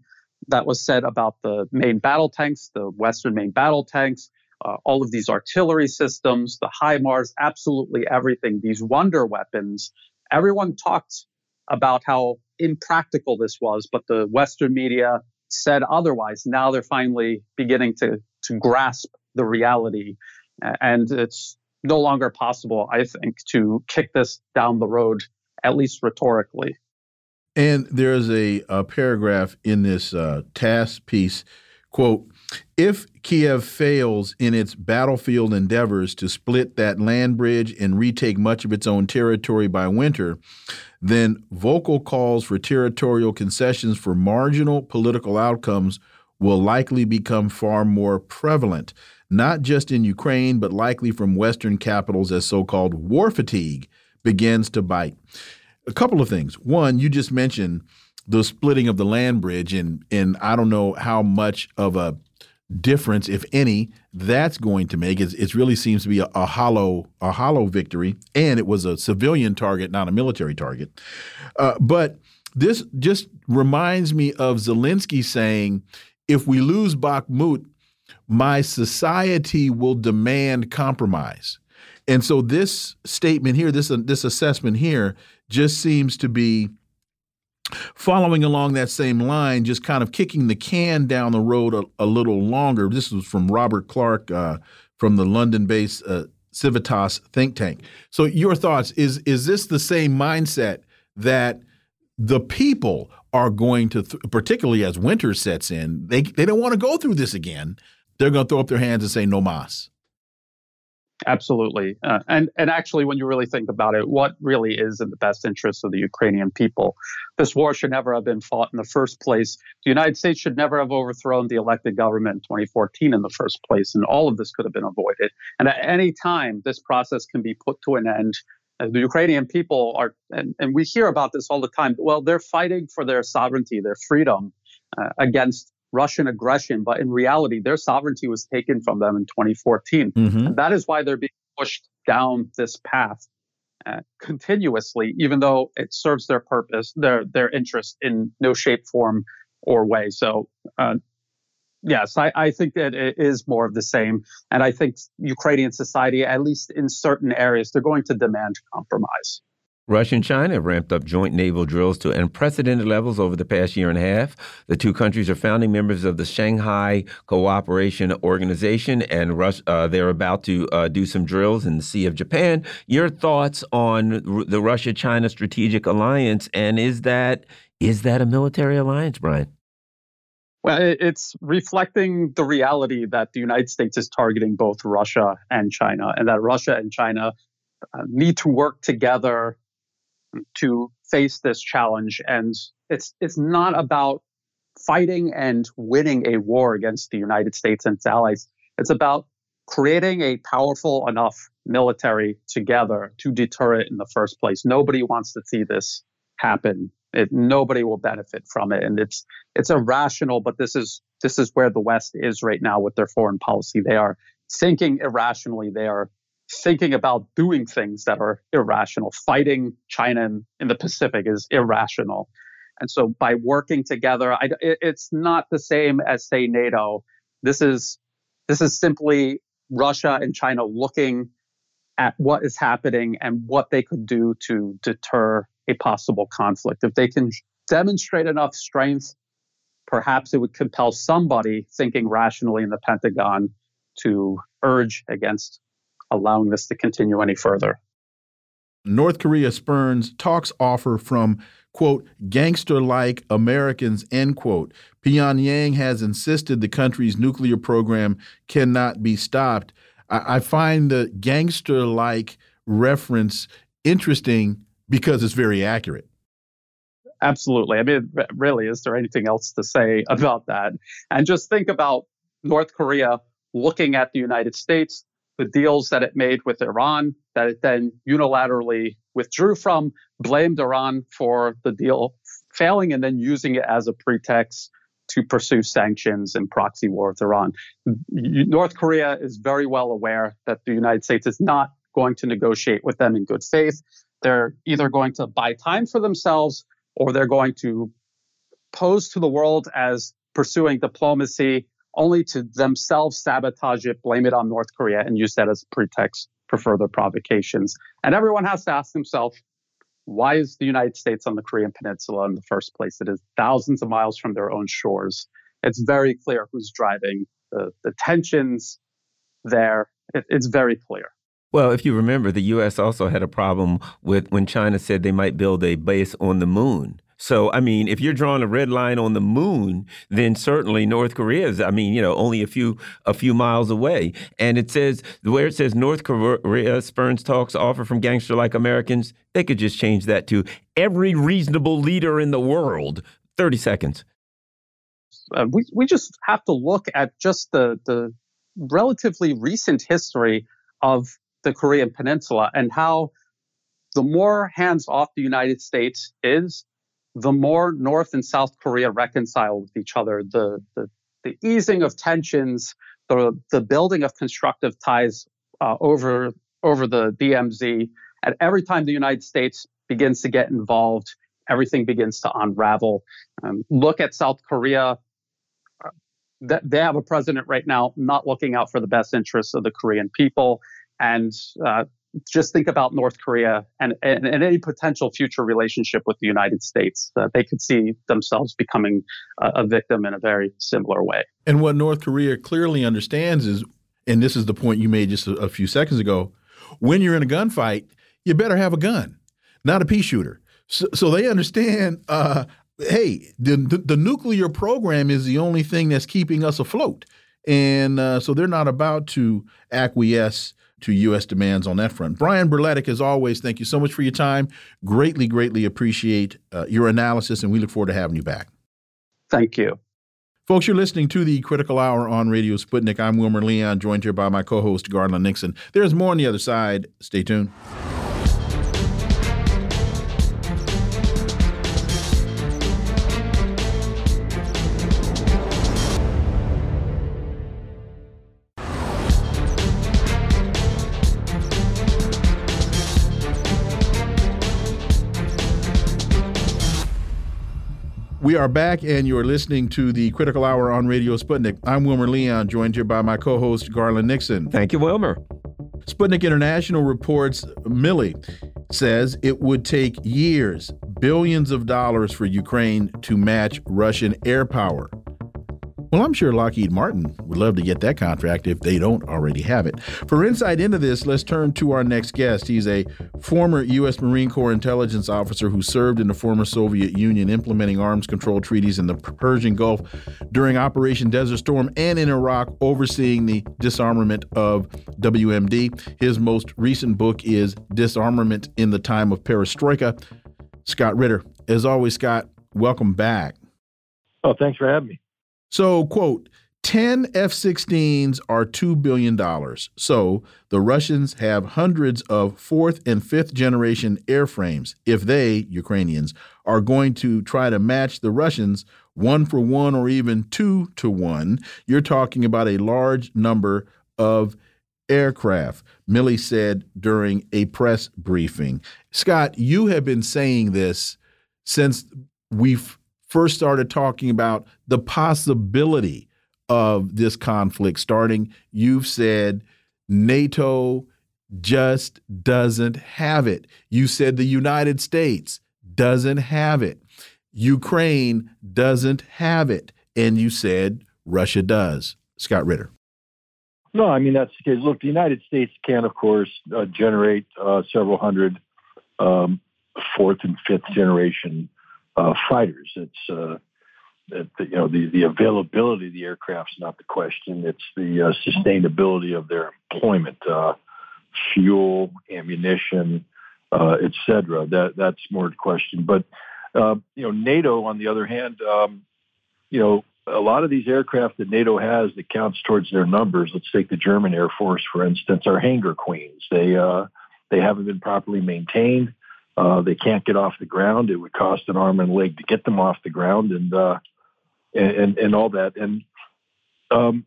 that was said about the main battle tanks, the Western main battle tanks, uh, all of these artillery systems, the HIMARS, absolutely everything, these wonder weapons. Everyone talked about how impractical this was, but the Western media said otherwise. Now they're finally beginning to, to grasp the reality and it's no longer possible, I think, to kick this down the road, at least rhetorically. And there's a, a paragraph in this uh, piece quote, if Kiev fails in its battlefield endeavors to split that land bridge and retake much of its own territory by winter, then vocal calls for territorial concessions for marginal political outcomes will likely become far more prevalent not just in Ukraine, but likely from Western capitals as so called war fatigue begins to bite. A couple of things. One, you just mentioned the splitting of the land bridge, and, and I don't know how much of a difference, if any, that's going to make. It's, it really seems to be a, a, hollow a hollow victory, and it was a civilian target, not a military target. Uh, but this just reminds me of Zelensky saying, "If we lose Bakhmut, my society will demand compromise. And so this statement here, this this assessment here, just seems to be following along that same line, just kind of kicking the can down the road a, a little longer. This was from Robert Clark uh, from the London-based uh, Civitas think tank. So your thoughts is is this the same mindset that the people are going to, particularly as winter sets in, they they don't want to go through this again they're going to throw up their hands and say no mas. Absolutely, uh, and and actually, when you really think about it, what really is in the best interest of the Ukrainian people? This war should never have been fought in the first place. The United States should never have overthrown the elected government in 2014 in the first place, and all of this could have been avoided. And at any time, this process can be put to an end. Uh, the Ukrainian people are, and, and we hear about this all the time. Well, they're fighting for their sovereignty, their freedom uh, against Russian aggression, but in reality, their sovereignty was taken from them in 2014. Mm-hmm. And that is why they're being pushed down this path uh, continuously, even though it serves their purpose, their their interest in no shape, form, or way. So, uh, yes, I, I think that it is more of the same. And I think Ukrainian society, at least in certain areas, they're going to demand compromise. Russia and China have ramped up joint naval drills to unprecedented levels over the past year and a half. The two countries are founding members of the Shanghai Cooperation Organization, and Rus uh, they're about to uh, do some drills in the Sea of Japan. Your thoughts on the Russia-China strategic alliance, and is that is that a military alliance, Brian? Well, it's reflecting the reality that the United States is targeting both Russia and China, and that Russia and China uh, need to work together to face this challenge. And it's it's not about fighting and winning a war against the United States and its allies. It's about creating a powerful enough military together to deter it in the first place. Nobody wants to see this happen. It, nobody will benefit from it, and it's it's irrational. But this is this is where the West is right now with their foreign policy. They are thinking irrationally. They are thinking about doing things that are irrational. Fighting China in, in the Pacific is irrational. And so by working together, I, it, it's not the same as say NATO. This is this is simply Russia and China looking at what is happening and what they could do to deter a possible conflict. If they can demonstrate enough strength, perhaps it would compel somebody thinking rationally in the Pentagon to urge against allowing this to continue any further. North Korea spurns talks offer from, quote, gangster like Americans, end quote. Pyongyang has insisted the country's nuclear program cannot be stopped. I, I find the gangster like reference interesting because it's very accurate. Absolutely. I mean, really, is there anything else to say about that? And just think about North Korea looking at the United States, the deals that it made with Iran, that it then unilaterally withdrew from, blamed Iran for the deal failing, and then using it as a pretext to pursue sanctions and proxy war with Iran. North Korea is very well aware that the United States is not going to negotiate with them in good faith. They're either going to buy time for themselves or they're going to pose to the world as pursuing diplomacy only to themselves sabotage it, blame it on North Korea, and use that as a pretext for further provocations. And everyone has to ask themselves, why is the United States on the Korean Peninsula in the first place? It is thousands of miles from their own shores. It's very clear who's driving the, the tensions there. It, it's very clear. Well, if you remember, the U.S. also had a problem with when China said they might build a base on the moon. So, I mean, if you're drawing a red line on the moon, then certainly North Korea is, I mean, you know, only a few a few miles away. And it says where it says North Korea spurns talks offer from gangster like Americans, they could just change that to every reasonable leader in the world. 30 seconds. Uh, we we just have to look at just the the relatively recent history of the Korean Peninsula and how the more hands off the United States is, the more North and South Korea reconcile with each other, the, the, the easing of tensions, the, the building of constructive ties uh, over, over the DMZ, and every time the United States begins to get involved, everything begins to unravel. Um, look at South Korea. Uh, they have a president right now not looking out for the best interests of the Korean people. And uh, just think about North Korea and, and, and, any potential future relationship with the United States. Uh, they could see themselves becoming a, a victim in a very similar way. And what North Korea clearly understands is, and this is the point you made just a, a few seconds ago, when you're in a gunfight, you better have a gun, not a pea shooter. So, so they understand. Uh, hey, the, the, the nuclear program is the only thing that's keeping us afloat, and uh, so they're not about to acquiesce to U.S. demands on that front. Brian Berletic, as always, thank you so much for your time. Greatly, greatly appreciate uh, your analysis, and we look forward to having you back. Thank you. Folks, you're listening to the Critical Hour on Radio Sputnik. I'm Wilmer Leon, joined here by my co host, Garland Nixon. There's more on the other side. Stay tuned. We are back, and you're listening to the Critical Hour on Radio Sputnik. I'm Wilmer Leon, joined here by my co host, Garland Nixon. Thank you, Wilmer. Sputnik International reports Milley says it would take years, billions of dollars for Ukraine to match Russian air power. Well, I'm sure Lockheed Martin would love to get that contract if they don't already have it. For insight into this, let's turn to our next guest. He's a former U.S. Marine Corps intelligence officer who served in the former Soviet Union implementing arms control treaties in the Persian Gulf during Operation Desert Storm and in Iraq overseeing the disarmament of WMD. His most recent book is Disarmament in the Time of Perestroika. Scott Ritter. As always, Scott, welcome back. Oh, thanks for having me. So, quote, 10 F 16s are $2 billion. So the Russians have hundreds of fourth and fifth generation airframes. If they, Ukrainians, are going to try to match the Russians one for one or even two to one, you're talking about a large number of aircraft, Milley said during a press briefing. Scott, you have been saying this since we first started talking about the possibility of this conflict starting. You've said NATO just doesn't have it. You said the United States doesn't have it. Ukraine doesn't have it. And you said Russia does. Scott Ritter. No, I mean, that's the case. Look, the United States can, of course, uh, generate uh, several hundred um, fourth and fifth generation uh, fighters. It's uh, you know the the availability of the aircraft is not the question. It's the uh, sustainability of their employment, uh, fuel, ammunition, uh, etc. That that's more the question. But uh, you know, NATO, on the other hand, um, you know, a lot of these aircraft that NATO has that counts towards their numbers. Let's take the German Air Force, for instance, are hangar queens. They uh, they haven't been properly maintained. Uh, they can't get off the ground. It would cost an arm and leg to get them off the ground, and uh, and, and, all that. And um,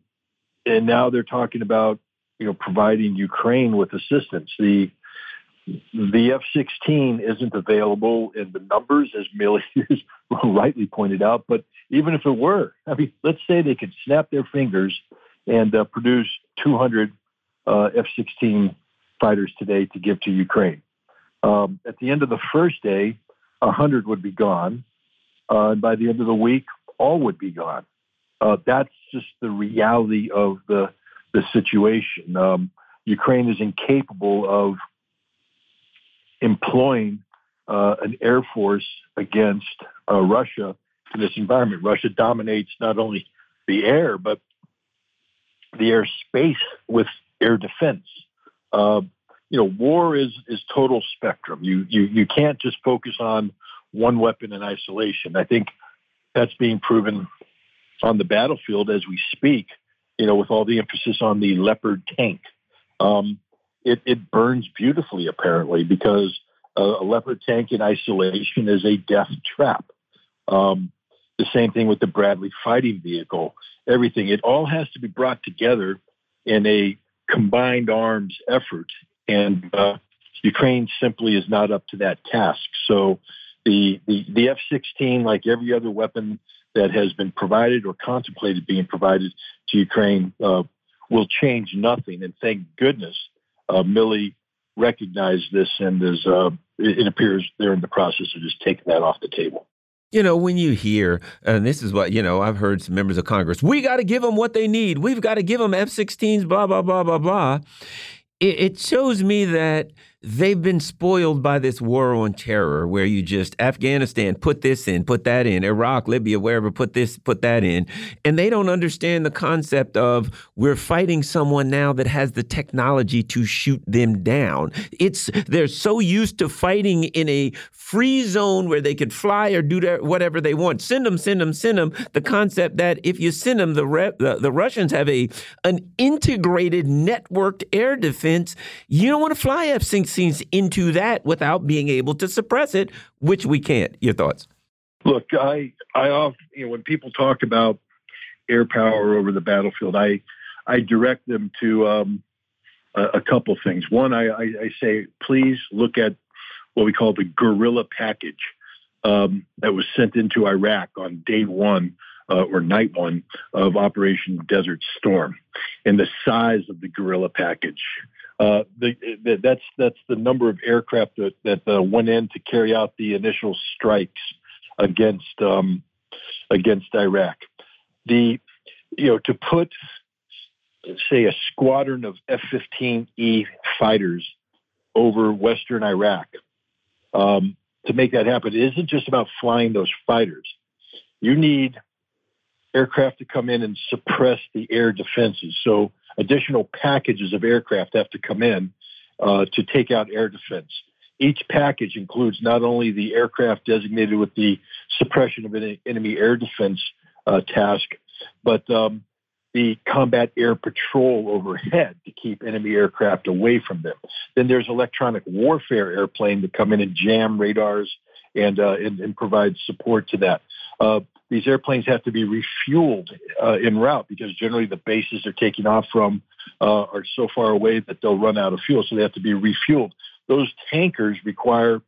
and now they're talking about you know providing Ukraine with assistance. The the F-16 isn't available in the numbers, as Milley rightly pointed out. But even if it were, I mean, let's say they could snap their fingers and uh, produce 200 uh, F-16 fighters today to give to Ukraine. Um, at the end of the first day, 100 would be gone. Uh, and by the end of the week, all would be gone. Uh, that's just the reality of the the situation. Um, Ukraine is incapable of employing uh, an air force against uh, Russia in this environment. Russia dominates not only the air but the airspace with air defense. Uh, you know, war is is total spectrum. You you you can't just focus on one weapon in isolation. I think that's being proven on the battlefield as we speak, you know, with all the emphasis on the Leopard tank. Um, it, it, burns beautifully, apparently, because a, a, Leopard tank in isolation is a death trap. Um, the same thing with the Bradley fighting vehicle, everything. It all has to be brought together in a combined arms effort. And uh, Ukraine simply is not up to that task. So the, the, the F-16, like every other weapon that has been provided or contemplated being provided to Ukraine, uh, will change nothing. And thank goodness uh, Milley recognized this and is, uh, it, it appears they're in the process of just taking that off the table. You know, when you hear, and this is what, you know, I've heard some members of Congress, we got to give them what they need. We've got to give them F 16s, blah, blah, blah, blah, blah. It, shows me that they've been spoiled by this war on terror where you just Afghanistan put this in put that in. Iraq Libya wherever put this put that in. And they don't understand the concept of we're fighting someone now that has the technology to shoot them down. It's they're so used to fighting in a free zone where they could fly or do whatever they want. Send them send them send them the concept that if you send them the the, the Russians have a an integrated networked air defense you don't want to fly F-16 scenes into that without being able to suppress it, which we can't. Your thoughts? Look, I, I often, you know, when people talk about air power over the battlefield, I, I direct them to um, a, a, couple things. One, I, I, I, say, please look at what we call the gorilla package um, that was sent into Iraq on day one uh, or night one of Operation Desert Storm, and the size of the gorilla package. Uh, the, the, that's that's the number of aircraft that that uh, went in to carry out the initial strikes against um, against Iraq. The you know to put say a squadron of F-15E fighters over Western Iraq um, to make that happen. It isn't just about flying those fighters. You need aircraft to come in and suppress the air defenses. So additional packages of aircraft have to come in uh, to take out air defense. Each package includes not only the aircraft designated with the suppression of an enemy air defense uh, task, but um, the combat air patrol overhead to keep enemy aircraft away from them. Then there's electronic warfare airplane to come in and jam radars and uh, and, and, provide support to that. Uh, these airplanes have to be refueled uh, en route because generally the bases they're taking off from uh, are so far away that they'll run out of fuel, so they have to be refueled. Those tankers require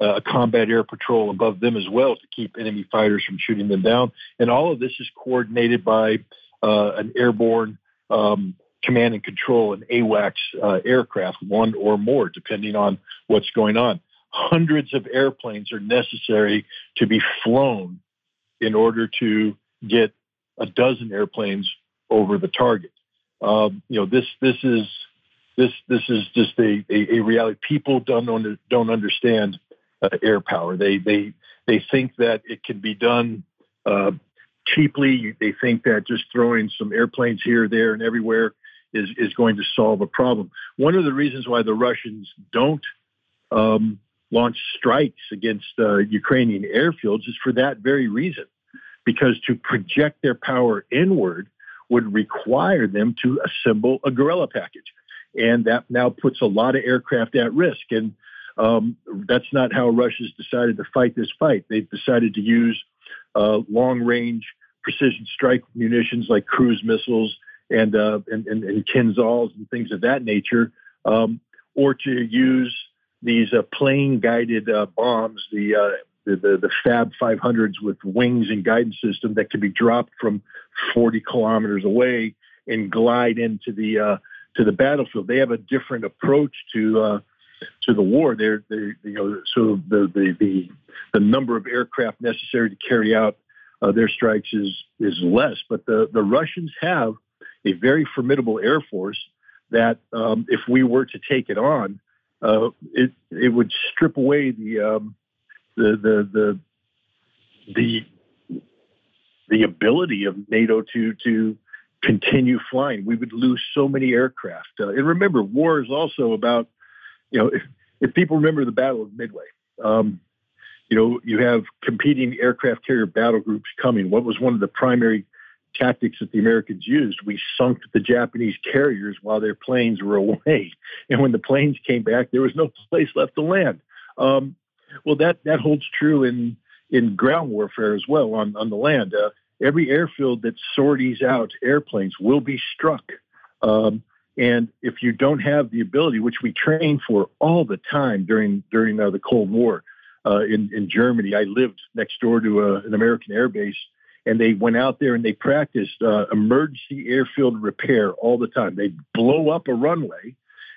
uh, a combat air patrol above them as well to keep enemy fighters from shooting them down. And all of this is coordinated by uh, an airborne um, command and control, an AWACS uh, aircraft, one or more, depending on what's going on. Hundreds of airplanes are necessary to be flown in order to get a dozen airplanes over the target. Um, you know, this this is this this is just a, a, a reality. People don't under, don't understand uh, air power. They they they think that it can be done uh, cheaply. They think that just throwing some airplanes here, there, and everywhere is is going to solve a problem. One of the reasons why the Russians don't um, launch strikes against uh, Ukrainian airfields is for that very reason, because to project their power inward would require them to assemble a gorilla package, and that now puts a lot of aircraft at risk. And um, that's not how Russia's decided to fight this fight. They've decided to use uh, long range precision strike munitions like cruise missiles and, uh, and, and, and and things of that nature, um, or to use these uh, plane guided uh, bombs, the, uh, the, the, the Fab 500s with wings and guidance system that can be dropped from 40 kilometers away and glide into the uh, to the battlefield. They have a different approach to uh, to the war. They're, they're you know so the, the the the number of aircraft necessary to carry out uh, their strikes is is less. But the the Russians have a very formidable air force that um, if we were to take it on, uh, it it would strip away the um, the the the the the ability of NATO to to continue flying. We would lose so many aircraft. Uh, and remember, war is also about you know, if, if people remember the Battle of Midway, um, you know, you have competing aircraft carrier battle groups coming. What was one of the primary tactics that the Americans used? We sunk the Japanese carriers while their planes were away. And when the planes came back, there was no place left to land. Um, well, that, that holds true in, in ground warfare as well on, on the land. Uh, every airfield that sorties out airplanes will be struck. Um, and if you don't have the ability, which we train for all the time during during uh, the Cold War uh, in in Germany, I lived next door to a, uh, an American air base, and they went out there and they practiced uh, emergency airfield repair all the time. They'd blow up a runway,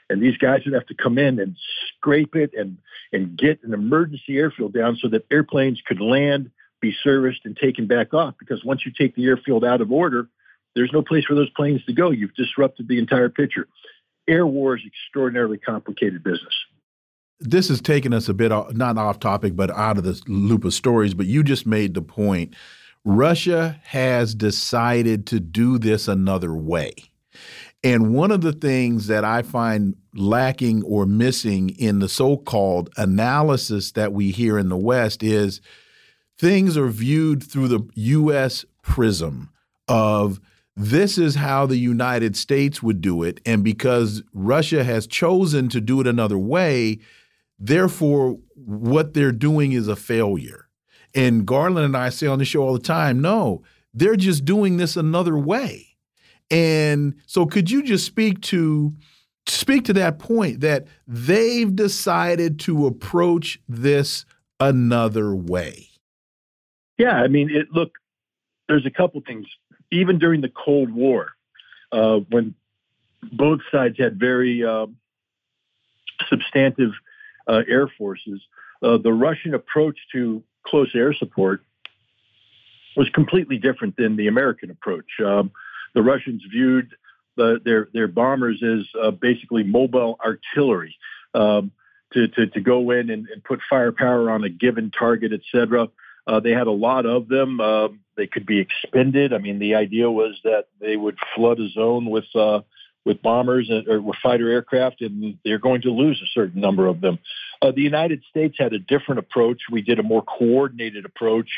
and these guys would have to come in and scrape it and and get an emergency airfield down so that airplanes could land, be serviced, and taken back off. Because once you take the airfield out of order, there's no place for those planes to go. You've disrupted the entire picture. Air war is extraordinarily complicated business. This has taken us a bit not off topic, but out of the loop of stories. But you just made the point. Russia has decided to do this another way. And one of the things that I find lacking or missing in the so called analysis that we hear in the West is things are viewed through the U.S. prism of this is how the United States would do it. And because Russia has chosen to do it another way, therefore, what they're doing is a failure. And Garland and I say on the show all the time no, they're just doing this another way. And so, could you just speak to speak to that point that they've decided to approach this another way? Yeah, I mean, it, look, there's a couple things even during the Cold War, uh, when both sides had very uh, substantive uh, air forces, uh, the Russian approach to close air support was completely different than the American approach. Um, the Russians viewed the, their their bombers as uh, basically mobile artillery. Um, to, to, to go in and, and, put firepower on a given target, et cetera. Uh, they had a lot of them. Uh, they could be expended. I mean, the idea was that they would flood a zone with uh, with bombers or with fighter aircraft, and they're going to lose a certain number of them. Uh, the United States had a different approach. We did a more coordinated approach.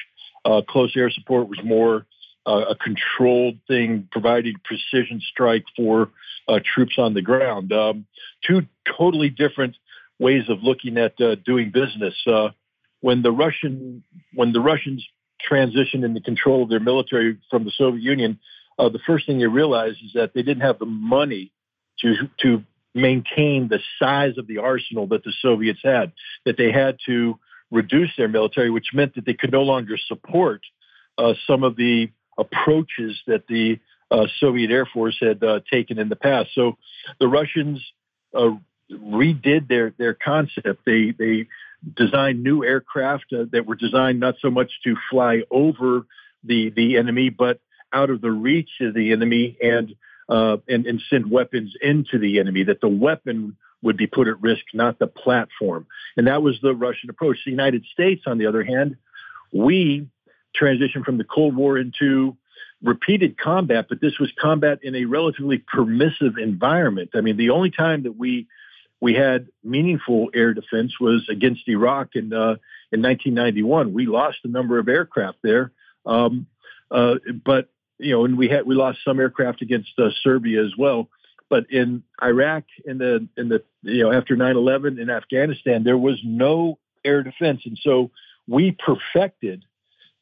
Uh, close air support was more uh, a controlled thing, providing precision strike for uh, troops on the ground. Um, two totally different ways of looking at uh, doing business. Uh, when the Russian when the Russians transitioned into control of their military from the Soviet Union, uh, the first thing they realized is that they didn't have the money to to maintain the size of the arsenal that the Soviets had. That they had to reduce their military, which meant that they could no longer support uh, some of the approaches that the uh, Soviet Air Force had uh, taken in the past. So the Russians uh, redid their their concept. They they designed new aircraft uh, that were designed not so much to fly over the the enemy, but out of the reach of the enemy and uh, and, and send weapons into the enemy. That the weapon would be put at risk, not the platform. And that was the Russian approach. The United States, on the other hand, we transitioned from the Cold War into repeated combat, but this was combat in a relatively permissive environment. I mean, the only time that we we had meaningful air defense was against Iraq in uh, in 1991. We lost a number of aircraft there, um, uh, but you know, and we had we lost some aircraft against uh, Serbia as well. But in Iraq, in the in the you know after 9/11 in Afghanistan, there was no air defense, and so we perfected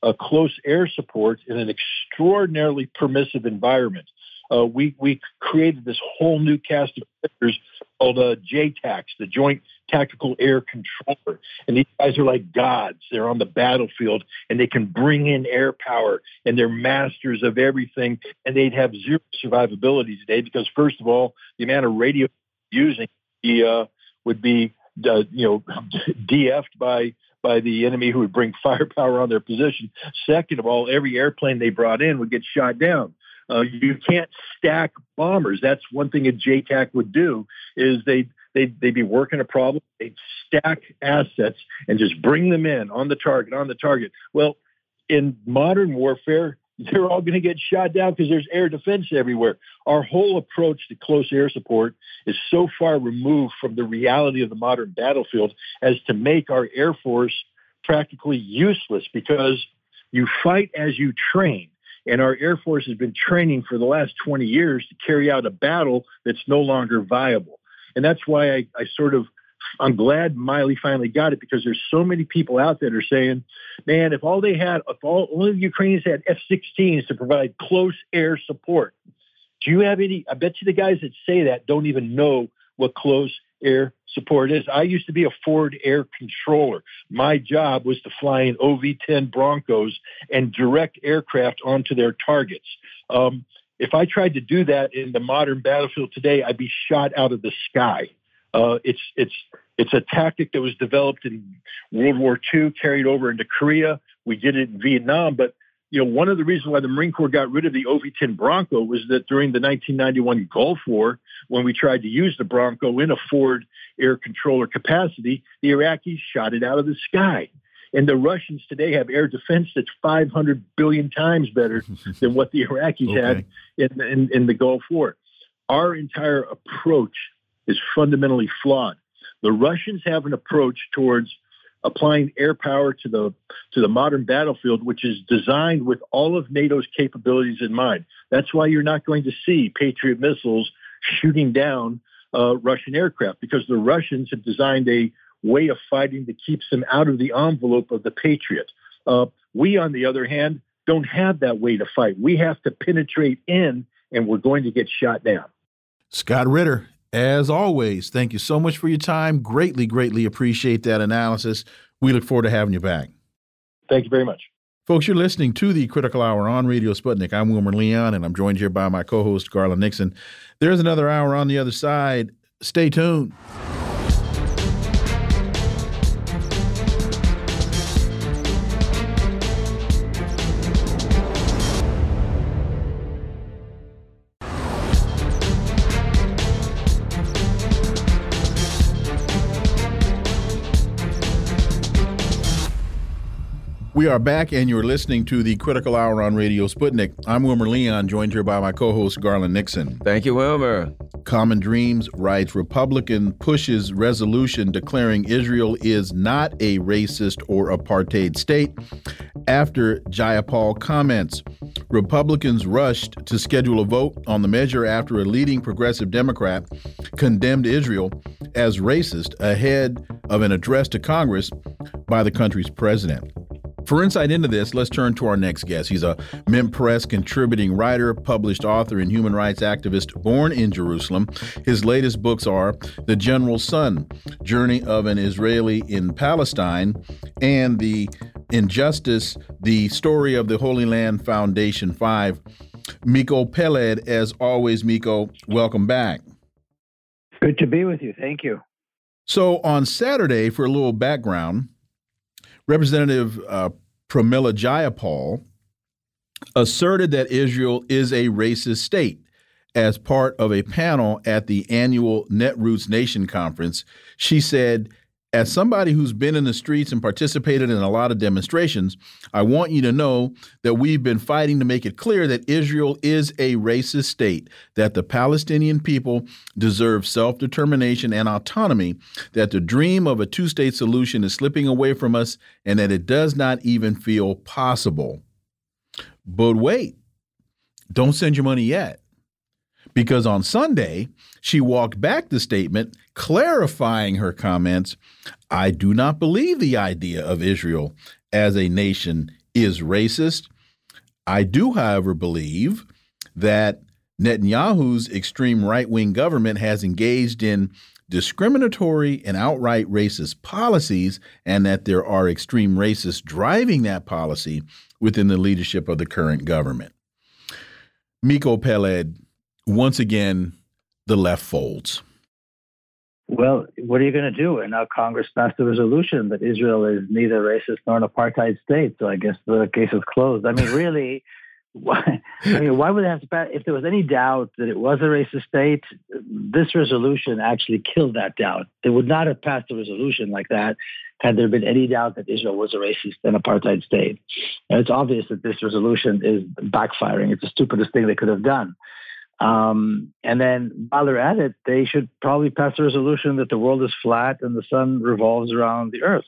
a close air support in an extraordinarily permissive environment. Uh, we we created this whole new cast of characters called uh, JTACs, the Joint Tactical Air Controller, and these guys are like gods. They're on the battlefield and they can bring in air power, and they're masters of everything. And they'd have zero survivability today because, first of all, the amount of radio using uh, would be uh, you know DF'd by by the enemy who would bring firepower on their position. Second of all, every airplane they brought in would get shot down. Uh, you can't stack bombers. That's one thing a JTAC would do is they they'd, they'd be working a problem. They'd stack assets and just bring them in on the target, on the target. Well, in modern warfare, they're all going to get shot down because there's air defense everywhere. Our whole approach to close air support is so far removed from the reality of the modern battlefield as to make our Air Force practically useless because you fight as you train. And our Air Force has been training for the last 20 years to carry out a battle that's no longer viable. And that's why I, I sort of I'm glad Milley finally got it because there's so many people out there that are saying, man, if all they had, if all only the Ukrainians had F-16s to provide close air support, do you have any? I bet you the guys that say that don't even know what close air support is. I used to be a Forward Air Controller. My job was to fly in OV-10 Broncos and direct aircraft onto their targets. Um, if I tried to do that in the modern battlefield today, I'd be shot out of the sky. Uh, it's it's it's a tactic that was developed in World War II, carried over into Korea. We did it in Vietnam, but you know, one of the reasons why the Marine Corps got rid of the OV-10 Bronco was that during the 1991 Gulf War, when we tried to use the Bronco in a forward air controller capacity, the Iraqis shot it out of the sky. And the Russians today have air defense that's 500 billion times better than what the Iraqis okay. had in, in, in the Gulf War. Our entire approach is fundamentally flawed. The Russians have an approach towards applying air power to the to the modern battlefield, which is designed with all of NATO's capabilities in mind. That's why you're not going to see Patriot missiles shooting down uh, Russian aircraft because the Russians have designed a way of fighting that keeps them out of the envelope of the Patriot. Uh, we, on the other hand, don't have that way to fight. We have to penetrate in, and we're going to get shot down. Scott Ritter, as always, thank you so much for your time. Greatly, greatly appreciate that analysis. We look forward to having you back. Thank you very much. Folks, you're listening to the Critical Hour on Radio Sputnik. I'm Wilmer Leon, and I'm joined here by my co host, Garland Nixon. There's another hour on the other side. Stay tuned. We are back, and you're listening to the Critical Hour on Radio Sputnik. I'm Wilmer Leon, joined here by my co host, Garland Nixon. Thank you, Wilmer. Common Dreams writes Republican pushes resolution declaring Israel is not a racist or apartheid state. After Jayapal comments, Republicans rushed to schedule a vote on the measure after a leading progressive Democrat condemned Israel as racist ahead of an address to Congress by the country's president. For insight into this, let's turn to our next guest. He's a Mint Press contributing writer, published author, and human rights activist born in Jerusalem. His latest books are The General's Son, Journey of an Israeli in Palestine, and The Injustice, The Story of the Holy Land Foundation 5. Miko Peled, as always, Miko, welcome back. Good to be with you. Thank you. So, on Saturday, for a little background, Representative uh, Pramila Jayapal asserted that Israel is a racist state as part of a panel at the annual Netroots Nation conference. She said, as somebody who's been in the streets and participated in a lot of demonstrations, I want you to know that we've been fighting to make it clear that Israel is a racist state, that the Palestinian people deserve self determination and autonomy, that the dream of a two state solution is slipping away from us, and that it does not even feel possible. But wait, don't send your money yet. Because on Sunday, she walked back the statement, clarifying her comments I do not believe the idea of Israel as a nation is racist. I do, however, believe that Netanyahu's extreme right wing government has engaged in discriminatory and outright racist policies, and that there are extreme racists driving that policy within the leadership of the current government. Miko Peled, once again, the left folds. Well, what are you going to do? And now Congress passed a resolution that Israel is neither racist nor an apartheid state. So I guess the case is closed. I mean, really, why? I mean, why would they have to pass? If there was any doubt that it was a racist state, this resolution actually killed that doubt. They would not have passed a resolution like that had there been any doubt that Israel was a racist and apartheid state. And it's obvious that this resolution is backfiring. It's the stupidest thing they could have done. Um, and then while they're at it, they should probably pass a resolution that the world is flat and the sun revolves around the earth.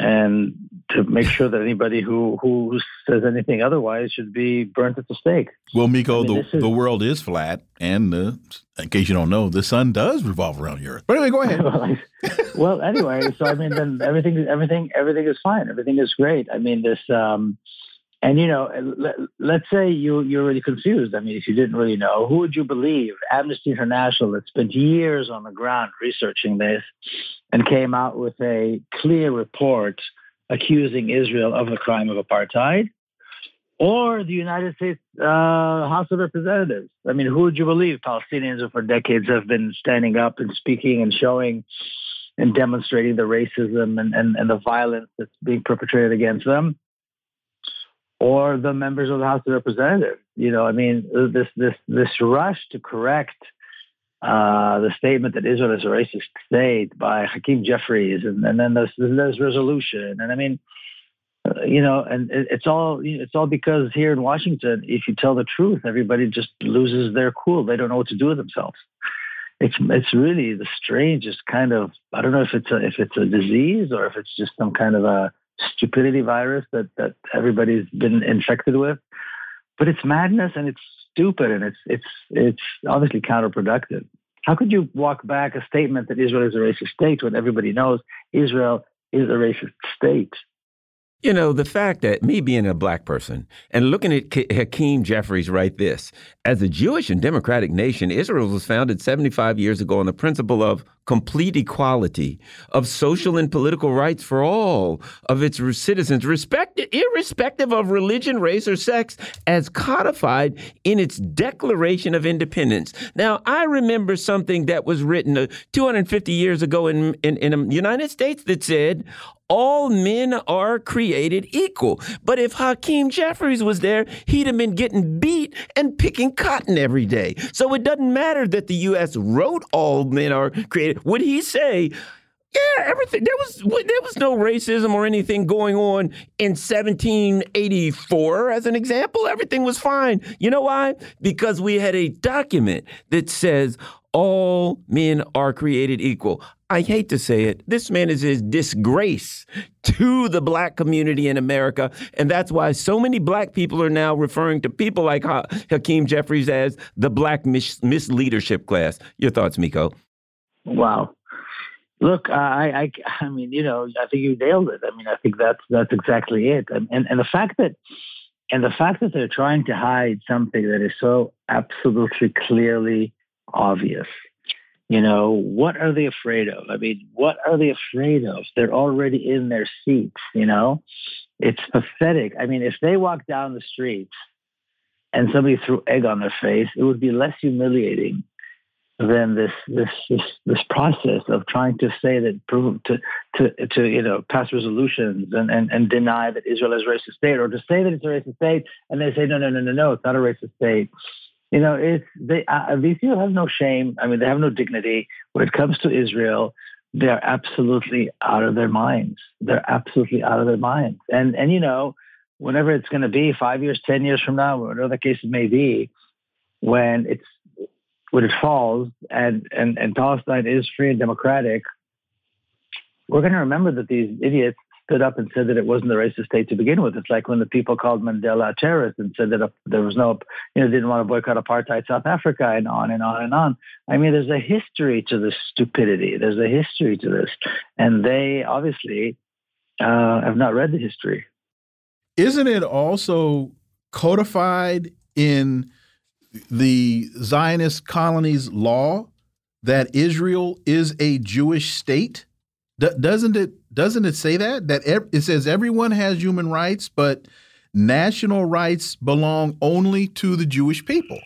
And to make sure that anybody who, who says anything otherwise should be burnt at the stake. Well, Miko, I mean, the, is, the world is flat, and the, in case you don't know, the sun does revolve around the earth. But anyway, go ahead. well, I, well, anyway, so I mean, then everything, everything, everything is fine. Everything is great. I mean, this, um, and you know, let, us say you you're really confused. I mean, if you didn't really know, who would you believe? Amnesty International that spent years on the ground researching this and came out with a clear report accusing Israel of the crime of apartheid, or the United States uh, House of Representatives. I mean, who would you believe? Palestinians who for decades have been standing up and speaking and showing and demonstrating the racism and, and, and the violence that's being perpetrated against them or the members of the House of Representatives. You know, I mean, this this this rush to correct uh, the statement that Israel is a racist state by Hakeem Jeffries, and, and then there's, there's resolution, and I mean, uh, you know, and it, it's all it's all because here in Washington, if you tell the truth, everybody just loses their cool. They don't know what to do with themselves. It's it's really the strangest kind of I don't know if it's a if it's a disease or if it's just some kind of a stupidity virus that that everybody's been infected with. But it's madness and it's stupid and it's it's it's obviously counterproductive. How could you walk back a statement that Israel is a racist state when everybody knows Israel is a racist state? You know, the fact that me being a black person and looking at Hakeem Jeffries write this as a Jewish and democratic nation, Israel was founded 75 years ago on the principle of complete equality, of social and political rights for all of its citizens, irrespective of religion, race, or sex, as codified in its Declaration of Independence. Now, I remember something that was written uh, 250 years ago in, in, in the United States that said, all men are created equal. But if Hakeem Jeffries was there, he'd have been getting beat and picking cotton every day. So it doesn't matter that the U.S. wrote all men are created. Would he say, Yeah, everything. There was there was no racism or anything going on in 1784 as an example. Everything was fine. You know why? Because we had a document that says all men are created equal. I hate to say it, this man is a disgrace to the black community in America. And that's why so many black people are now referring to people like ha Hakeem Jeffries as the black mis misleadership class. Your thoughts, Miko? Wow. Look, I, I, I mean, you know, I think you nailed it. I mean, I think that's that's exactly it. And and, and the fact that and the fact that they're trying to hide something that is so absolutely clearly obvious. You know, what are they afraid of? I mean, what are they afraid of? They're already in their seats, you know? It's pathetic. I mean, if they walked down the streets and somebody threw egg on their face, it would be less humiliating than this this this this process of trying to say that prove to to to you know pass resolutions and, and and deny that Israel is a racist state, or to say that it's a racist state, and they say no no no no no it's not a racist state. You know, it's they uh, these people have no shame. I mean, they have no dignity when it comes to Israel. They are absolutely out of their minds. They're absolutely out of their minds. And and you know, whenever it's going to be five years, ten years from now, whatever the case may be, when it's when it falls and, and, and Palestine is free and democratic, we're going to remember that these idiots stood up and said that it wasn't a racist state to begin with. It's like when the people called Mandela a terrorist and said that there was no, you know, didn't want to boycott apartheid South Africa and on and on and on. I mean, there's a history to this stupidity. There's a history to this. And they obviously uh, have not read the history. Isn't it also codified in the Zionist colonies law that Israel is a Jewish state? D doesn't it doesn't it say that that it says everyone has human rights, but national rights belong only to the Jewish people?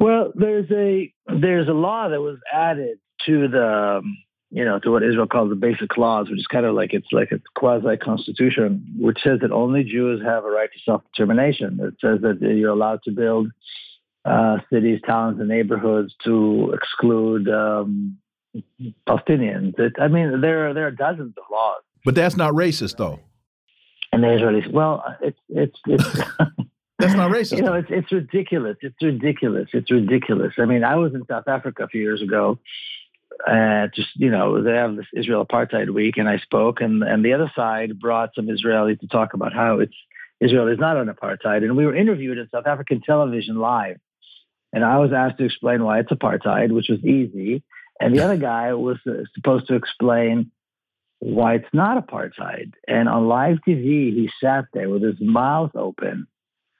Well, there's a there's a law that was added to the um, you know to what Israel calls the Basic Laws, which is kind of like it's like a quasi constitution, which says that only Jews have a right to self determination. It says that you're allowed to build uh, cities, towns, and neighborhoods to exclude um, Palestinians. It, I mean, there are there are dozens of laws. But that's not racist, though. And the Israelis, well, it's it's it's. that's not racist. You know, it's it's ridiculous. It's ridiculous. It's ridiculous. I mean, I was in South Africa a few years ago. Uh, just you know, they have this Israel Apartheid Week, and I spoke, and and the other side brought some Israelis to talk about how it's Israel is not on apartheid, and we were interviewed in South African television live and I was asked to explain why it's apartheid, which was easy. And the other guy was uh, supposed to explain why it's not apartheid. And on live TV, he sat there with his mouth open,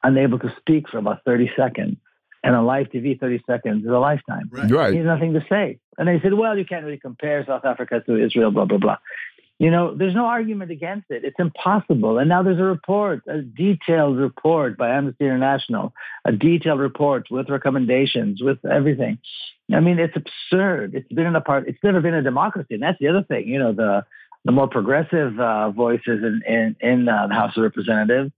unable to speak for about 30 seconds. And on live TV, 30 seconds is a lifetime. Right. He has nothing to say. And they said, well, you can't really compare South Africa to Israel, blah, blah, blah. You know, there's no argument against it. It's impossible. And now there's a report, a detailed report by Amnesty International, a detailed report with recommendations, with everything. I mean, it's absurd. It's been in a part. It's never been a democracy, and that's the other thing. You know, the the more progressive uh, voices in in, in uh, the House of Representatives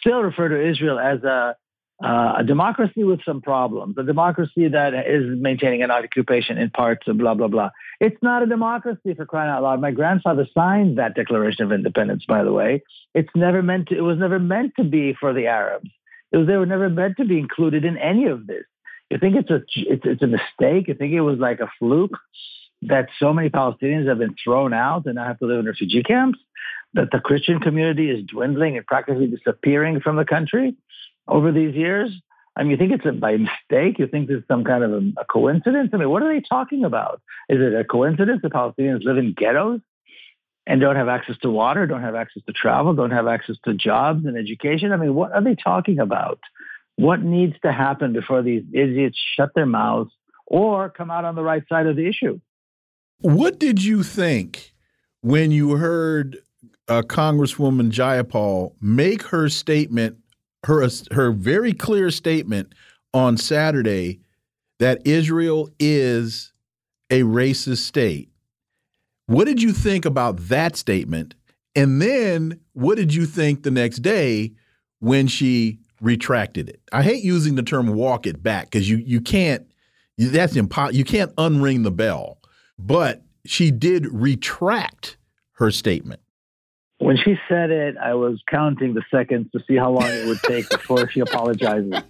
still refer to Israel as a uh, a democracy with some problems, a democracy that is maintaining an occupation in parts of blah, blah, blah. It's not a democracy for crying out loud. My grandfather signed that Declaration of Independence, by the way. It's never meant to, it was never meant to be for the Arabs. It was, they were never meant to be included in any of this. You think it's a, it's, it's a mistake? You think it was like a fluke that so many Palestinians have been thrown out and now have to live in refugee camps? That the Christian community is dwindling and practically disappearing from the country? Over these years? I mean, you think it's a, by mistake? You think it's some kind of a, a, coincidence? I mean, what are they talking about? Is it a coincidence that Palestinians live in ghettos and don't have access to water, don't have access to travel, don't have access to jobs and education? I mean, what are they talking about? What needs to happen before these idiots shut their mouths or come out on the right side of the issue? What did you think when you heard uh, Congresswoman Jayapal make her statement her her very clear statement on Saturday that Israel is a racist state. What did you think about that statement? And then what did you think the next day when she retracted it? I hate using the term walk it back because you you can't that's impossible. You can't unring the bell. But she did retract her statement. When she said it, I was counting the seconds to see how long it would take before she apologizes.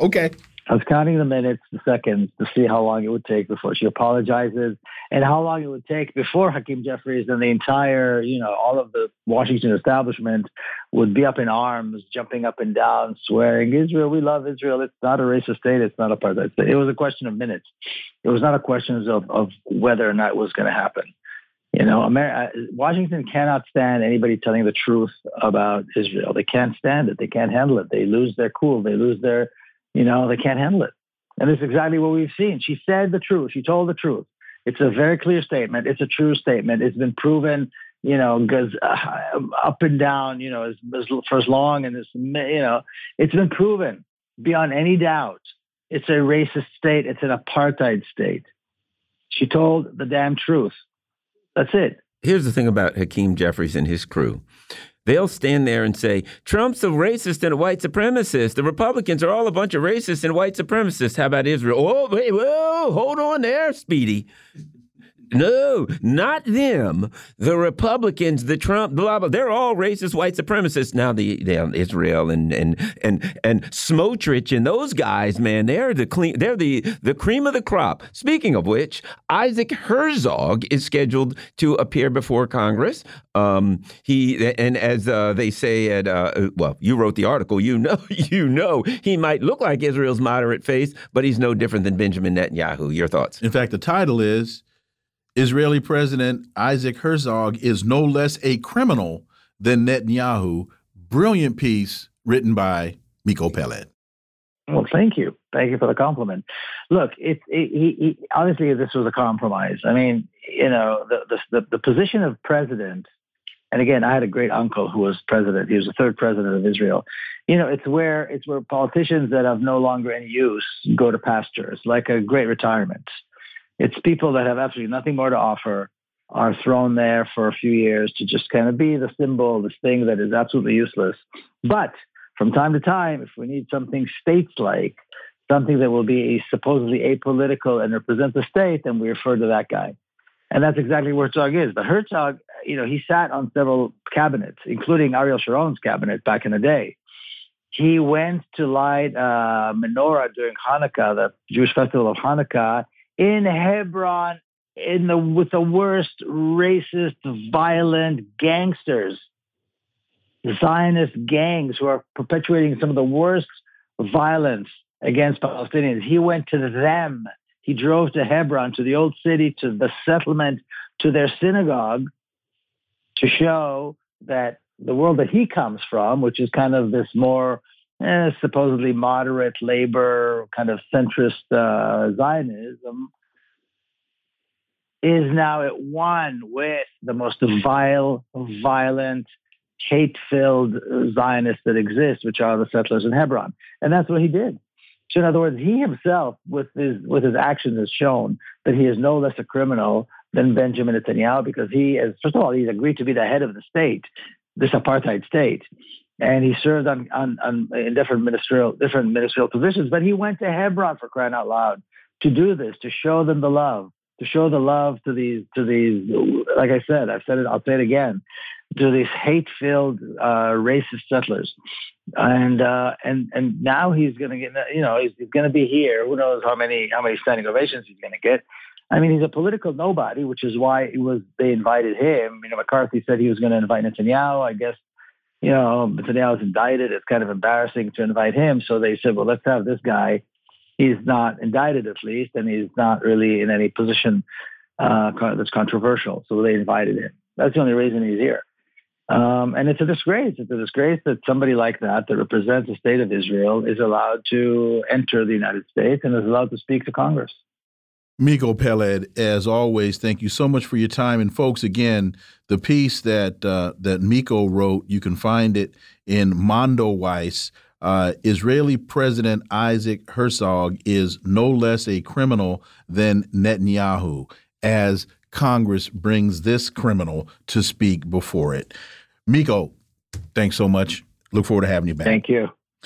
Okay. I was counting the minutes, the seconds to see how long it would take before she apologizes and how long it would take before Hakeem Jeffries and the entire, you know, all of the Washington establishment would be up in arms, jumping up and down, swearing, Israel, we love Israel. It's not a racist state. It's not a apartheid state. It was a question of minutes. It was not a question of, of whether or not it was going to happen. You know, America, Washington cannot stand anybody telling the truth about Israel. They can't stand it. They can't handle it. They lose their cool. They lose their you know, they can't handle it. And this is exactly what we've seen. She said the truth. She told the truth. It's a very clear statement. It's a true statement. It's been proven, you know, because uh, up and down, you know, as, as, for as long and as, you know, it's been proven beyond any doubt. It's a racist state. It's an apartheid state. She told the damn truth. That's it. Here's the thing about Hakeem Jeffries and his crew. They'll stand there and say, Trump's a racist and a white supremacist. The Republicans are all a bunch of racists and white supremacists. How about Israel? Oh, wait, whoa, hold on there, Speedy. No, not them. The Republicans, the Trump, blah blah. They're all racist, white supremacists. Now the, the Israel and and and and Smotrich and those guys, man, they're the clean. They're the the cream of the crop. Speaking of which, Isaac Herzog is scheduled to appear before Congress. Um, he and as uh, they say at uh, well, you wrote the article. You know, you know, he might look like Israel's moderate face, but he's no different than Benjamin Netanyahu. Your thoughts? In fact, the title is Israeli President Isaac Herzog is no less a criminal than Netanyahu. Brilliant piece written by Miko Peled. Well, thank you. Thank you for the compliment. Look, it, it, he, obviously this was a compromise. I mean, you know, the, the, the position of president, and again, I had a great uncle who was president. He was the third president of Israel. You know, it's where it's where politicians that have no longer any use go to pasture. It's like a great retirement. It's people that have absolutely nothing more to offer are thrown there for a few years to just kind of be the symbol, this thing that is absolutely useless. But from time to time, if we need something states like, something that will be supposedly apolitical and represent the state, then we refer to that guy. And that's exactly where Herzog is. But Herzog, you know, he sat on several cabinets, including Ariel Sharon's cabinet back in the day. He went to light a menorah during Hanukkah, the Jewish festival of Hanukkah, in Hebron in the with the worst racist, violent gangsters, Zionist gangs who are perpetuating some of the worst violence against Palestinians. He went to them. He drove to Hebron, to the old city, to the settlement, to their synagogue to show that the world that he comes from, which is kind of this more eh, supposedly moderate labor, kind of centrist uh, Zionism, is now at one with the most vile, violent, hate-filled Zionists that exist, which are the settlers in Hebron, and that's what he did. So, in other words, he himself, with his with his actions, has shown that he is no less a criminal than Benjamin Netanyahu because he, is, first of all, he's agreed to be the head of the state, this apartheid state, and he served on, on, on in different ministerial different ministerial positions. But he went to Hebron for crying out loud to do this, to show them the love, to show the love to these to these. Like I said, I've said it. I'll say it again. To these hate-filled uh, racist settlers, and uh, and and now he's going to get. You know, he's, he's going to be here. Who knows how many how many standing ovations he's going to get. I mean, he's a political nobody, which is why it was they invited him. You know, McCarthy said he was going to invite Netanyahu. I guess you know, Netanyahu was indicted. It's kind of embarrassing to invite him. So they said, well, let's have this guy. He's not indicted, at least, and he's not really in any position uh, that's controversial. So they invited him. That's the only reason he's here. Um, and it's a disgrace. It's a disgrace that somebody like that, that represents the state of Israel, is allowed to enter the United States and is allowed to speak to Congress. Miko Peled, as always, thank you so much for your time. And folks, again, the piece that uh, that Miko wrote, you can find it in Mondoweiss. Uh, Israeli President Isaac Herzog is no less a criminal than Netanyahu, as Congress brings this criminal to speak before it. Miko, thanks so much. Look forward to having you back. Thank you.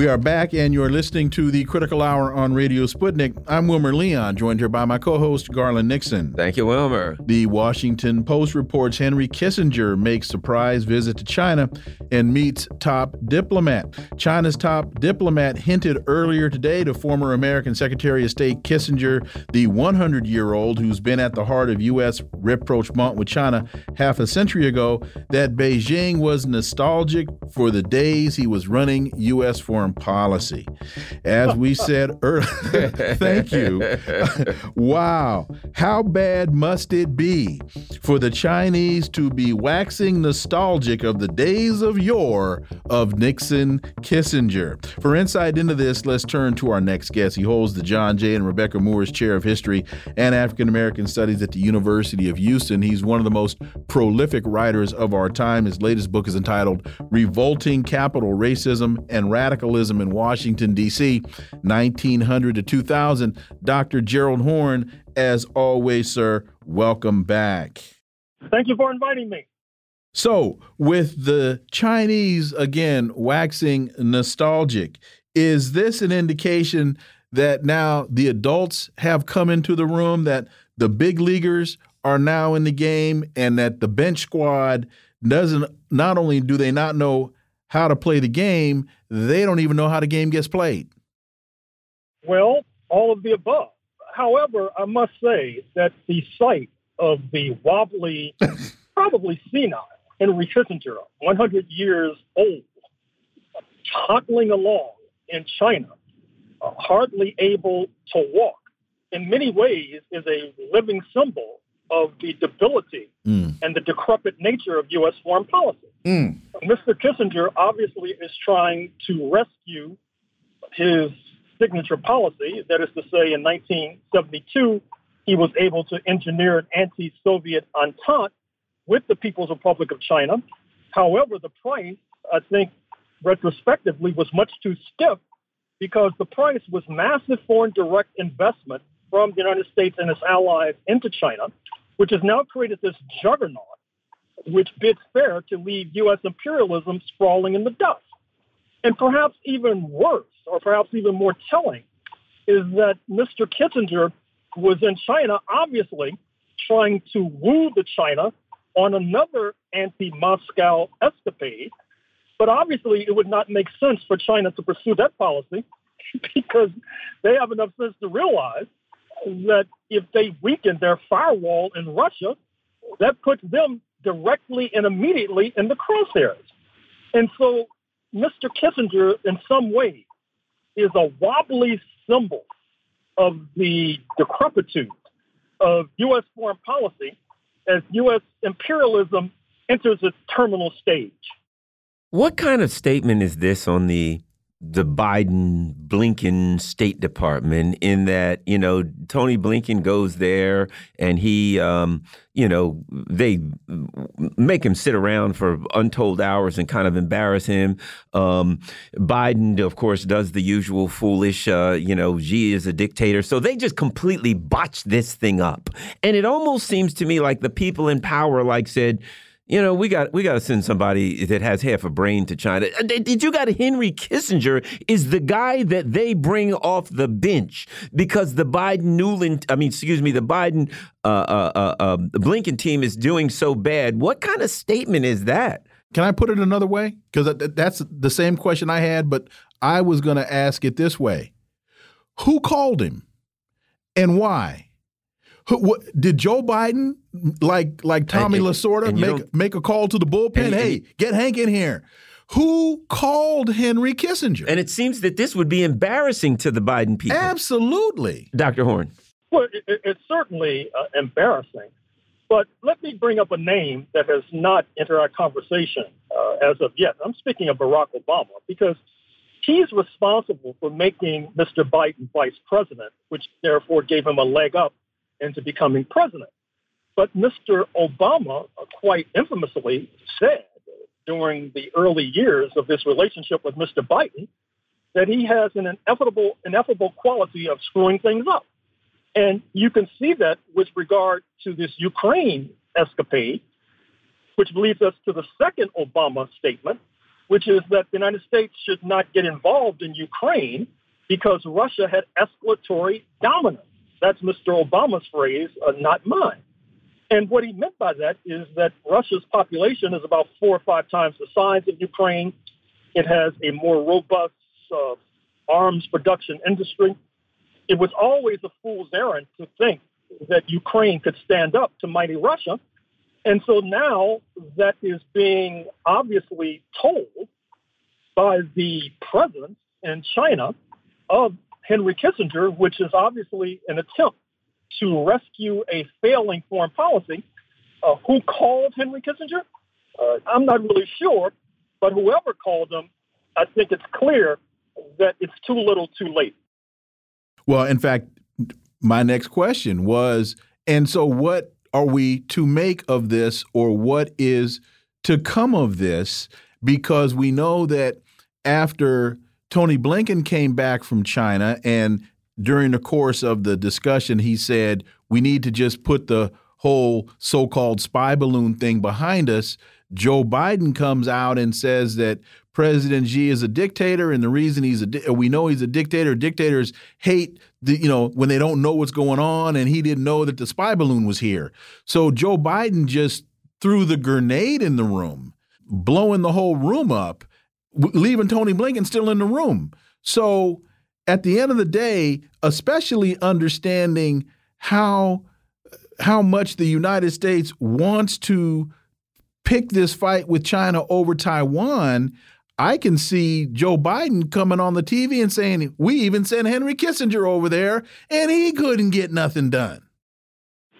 We are back, and you're listening to the Critical Hour on Radio Sputnik. I'm Wilmer Leon, joined here by my co host, Garland Nixon. Thank you, Wilmer. The Washington Post reports Henry Kissinger makes surprise visit to China and meets top diplomat. China's top diplomat hinted earlier today to former American Secretary of State Kissinger, the 100 year old who's been at the heart of U.S. rapprochement with China half a century ago, that Beijing was nostalgic for the days he was running U.S. foreign policy. As we said earlier, thank you. wow. How bad must it be for the Chinese to be waxing nostalgic of the days of yore of Nixon Kissinger? For insight into this, let's turn to our next guest. He holds the John J. and Rebecca Moores Chair of History and African American Studies at the University of Houston. He's one of the most prolific writers of our time. His latest book is entitled Revolting Capital Racism and Radical radicalism in Washington, D.C., 1900 to 2000. Dr. Gerald Horne, as always, sir, welcome back. Thank you for inviting me. So, with the Chinese again waxing nostalgic, is this an indication that now the adults have come into the room, that the big leaguers are now in the game, and that the bench squad doesn't not only do they not know how to play the game, they don't even know how the game gets played. Well, all of the above. However, I must say that the sight of the wobbly, probably senile Henry Kissinger, 100 years old, toddling along in China, uh, hardly able to walk, in many ways is a living symbol of the debility mm. and the decrepit nature of U.S. foreign policy. Mm. Mr. Kissinger obviously is trying to rescue his signature policy. That is to say, in 1972, he was able to engineer an anti Soviet entente with the People's Republic of China. However, the price, I think, retrospectively, was much too stiff because the price was massive foreign direct investment from the United States and its allies into China, which has now created this juggernaut which bids fair to leave U.S. imperialism sprawling in the dust. And perhaps even worse, or perhaps even more telling, is that Mr. Kissinger was in China, obviously trying to woo the China on another anti Moscow escapade. But obviously, it would not make sense for China to pursue that policy because they have enough sense to realize that if they weaken their firewall in Russia, that puts them directly and immediately in the crosshairs. And so Mr. Kissinger, in some way, is a wobbly symbol of the decrepitude of U.S. foreign policy as U.S. imperialism enters its terminal stage. What kind of statement is this on the the Biden Blinken State Department in that you know Tony Blinken goes there and he um, you know they make him sit around for untold hours and kind of embarrass him. Um, Biden, of course, does the usual foolish uh, you know Xi is a dictator, so they just completely botched this thing up, and it almost seems to me like the people in power like said you know, we got we got to send somebody that has half a brain to China. Uh, did you got Henry Kissinger is the guy that they bring off the bench because the Biden Nuland, I mean, excuse me, the Biden uh, uh, uh, um, Blinken team is doing so bad. What kind of statement is that? Can I put it another way? Because that's the same question I had, but I was going to ask it this way: Who called him, and why? What, did Joe Biden, like like Tommy and, Lasorda, and make make a call to the bullpen? And, hey, get Hank in here. Who called Henry Kissinger? And it seems that this would be embarrassing to the Biden people. Absolutely, Dr. Horne. Well, it, it's certainly uh, embarrassing. But let me bring up a name that has not entered our conversation uh, as of yet. I'm speaking of Barack Obama because He's responsible for making Mr. Biden vice president, which therefore gave him a leg up into becoming president. But Mr. Obama quite infamously said during the early years of this relationship with Mr. Biden that he has an inevitable, ineffable quality of screwing things up. And you can see that with regard to this Ukraine escapade, which leads us to the second Obama statement, which is that the United States should not get involved in Ukraine because Russia had escalatory dominance. That's Mr. Obama's phrase, uh, not mine. And what he meant by that is that Russia's population is about four or five times the size of Ukraine. It has a more robust uh, arms production industry. It was always a fool's errand to think that Ukraine could stand up to mighty Russia. And so now that is being obviously told by the president in China of Henry Kissinger, which is obviously an attempt to rescue a failing foreign policy. Uh, who called Henry Kissinger? Uh, I'm not really sure, but whoever called him, I think it's clear that it's too little too late. Well, in fact, my next question was and so what are we to make of this or what is to come of this? Because we know that after Tony Blinken came back from China and during the course of the discussion, he said, we need to just put the whole so called spy balloon thing behind us. Joe Biden comes out and says that President Xi is a dictator, and the reason he's a we know he's a dictator. Dictators hate the you know when they don't know what's going on, and he didn't know that the spy balloon was here. So Joe Biden just threw the grenade in the room, blowing the whole room up, leaving Tony Blinken still in the room. So at the end of the day, especially understanding how how much the United States wants to pick this fight with China over Taiwan, I can see Joe Biden coming on the TV and saying, We even sent Henry Kissinger over there and he couldn't get nothing done.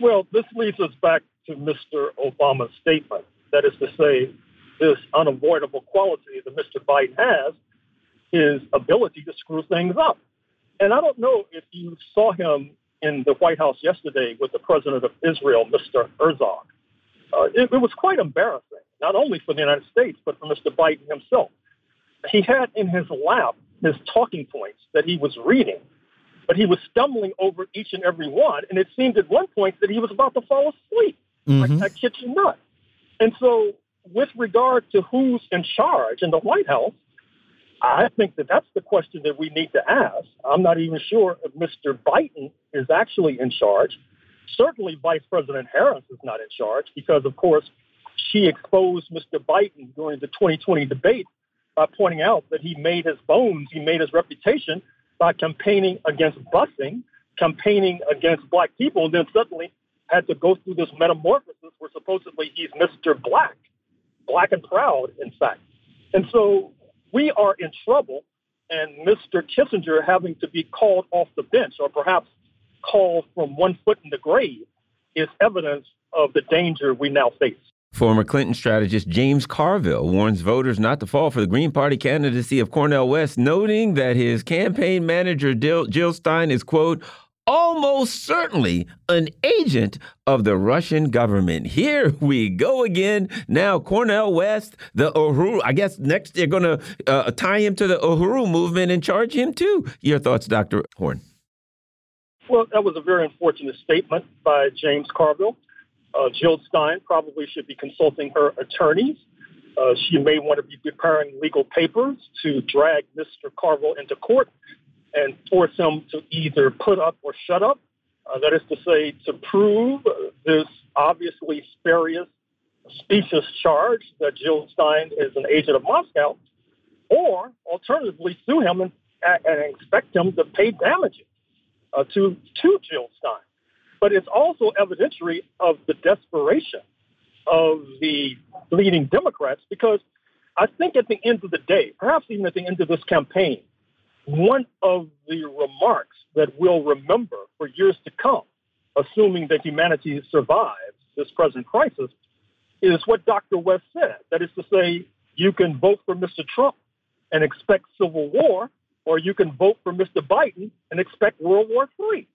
Well, this leads us back to Mr. Obama's statement. That is to say, this unavoidable quality that Mr. Biden has his ability to screw things up. And I don't know if you saw him in the White House yesterday with the president of Israel, Mr. Herzog. Uh, it, it was quite embarrassing, not only for the United States, but for Mr. Biden himself he had in his lap his talking points that he was reading, but he was stumbling over each and every one. And it seemed at one point that he was about to fall asleep. Mm-hmm. I, I kid you not. And so, with regard to who's in charge in the White House, I think that that's the question that we need to ask. I'm not even sure if Mr. Biden is actually in charge. Certainly, Vice President Harris is not in charge because, of course, she exposed Mr. Biden during the 2020 debate by pointing out that he made his bones, he made his reputation by campaigning against busing, campaigning against black people, and then suddenly had to go through this metamorphosis where supposedly he's Mr. Black, black and proud, in fact. And so we are in trouble, and Mr. Kissinger having to be called off the bench or perhaps called from one foot in the grave is evidence of the danger we now face. Former Clinton strategist James Carville warns voters not to fall for the Green Party candidacy of Cornel West, noting that his campaign manager, Jill Stein, is, quote, almost certainly an agent of the Russian government. Here we go again. Now, Cornel West, the Uhuru, I guess next they're going to uh, tie him to the Uhuru movement and charge him too. Your thoughts, Dr. Horne? Well, that was a very unfortunate statement by James Carville. Uh, Jill Stein probably should be consulting her attorneys. Uh, she may want to be preparing legal papers to drag Mr. Carville into court and force him to either put up or shut up. Uh, that is to say, to prove this obviously spurious, specious charge that Jill Stein is an agent of Moscow, or alternatively sue him and, and expect him to pay damages uh, to, to Jill Stein but it's also evidentiary of the desperation of the leading Democrats because I think at the end of the day, perhaps even at the end of this campaign, one of the remarks that we'll remember for years to come, assuming that humanity survives this present crisis, is what Dr. West said. That is to say, you can vote for Mr. Trump and expect civil war, or you can vote for Mr. Biden and expect World War III.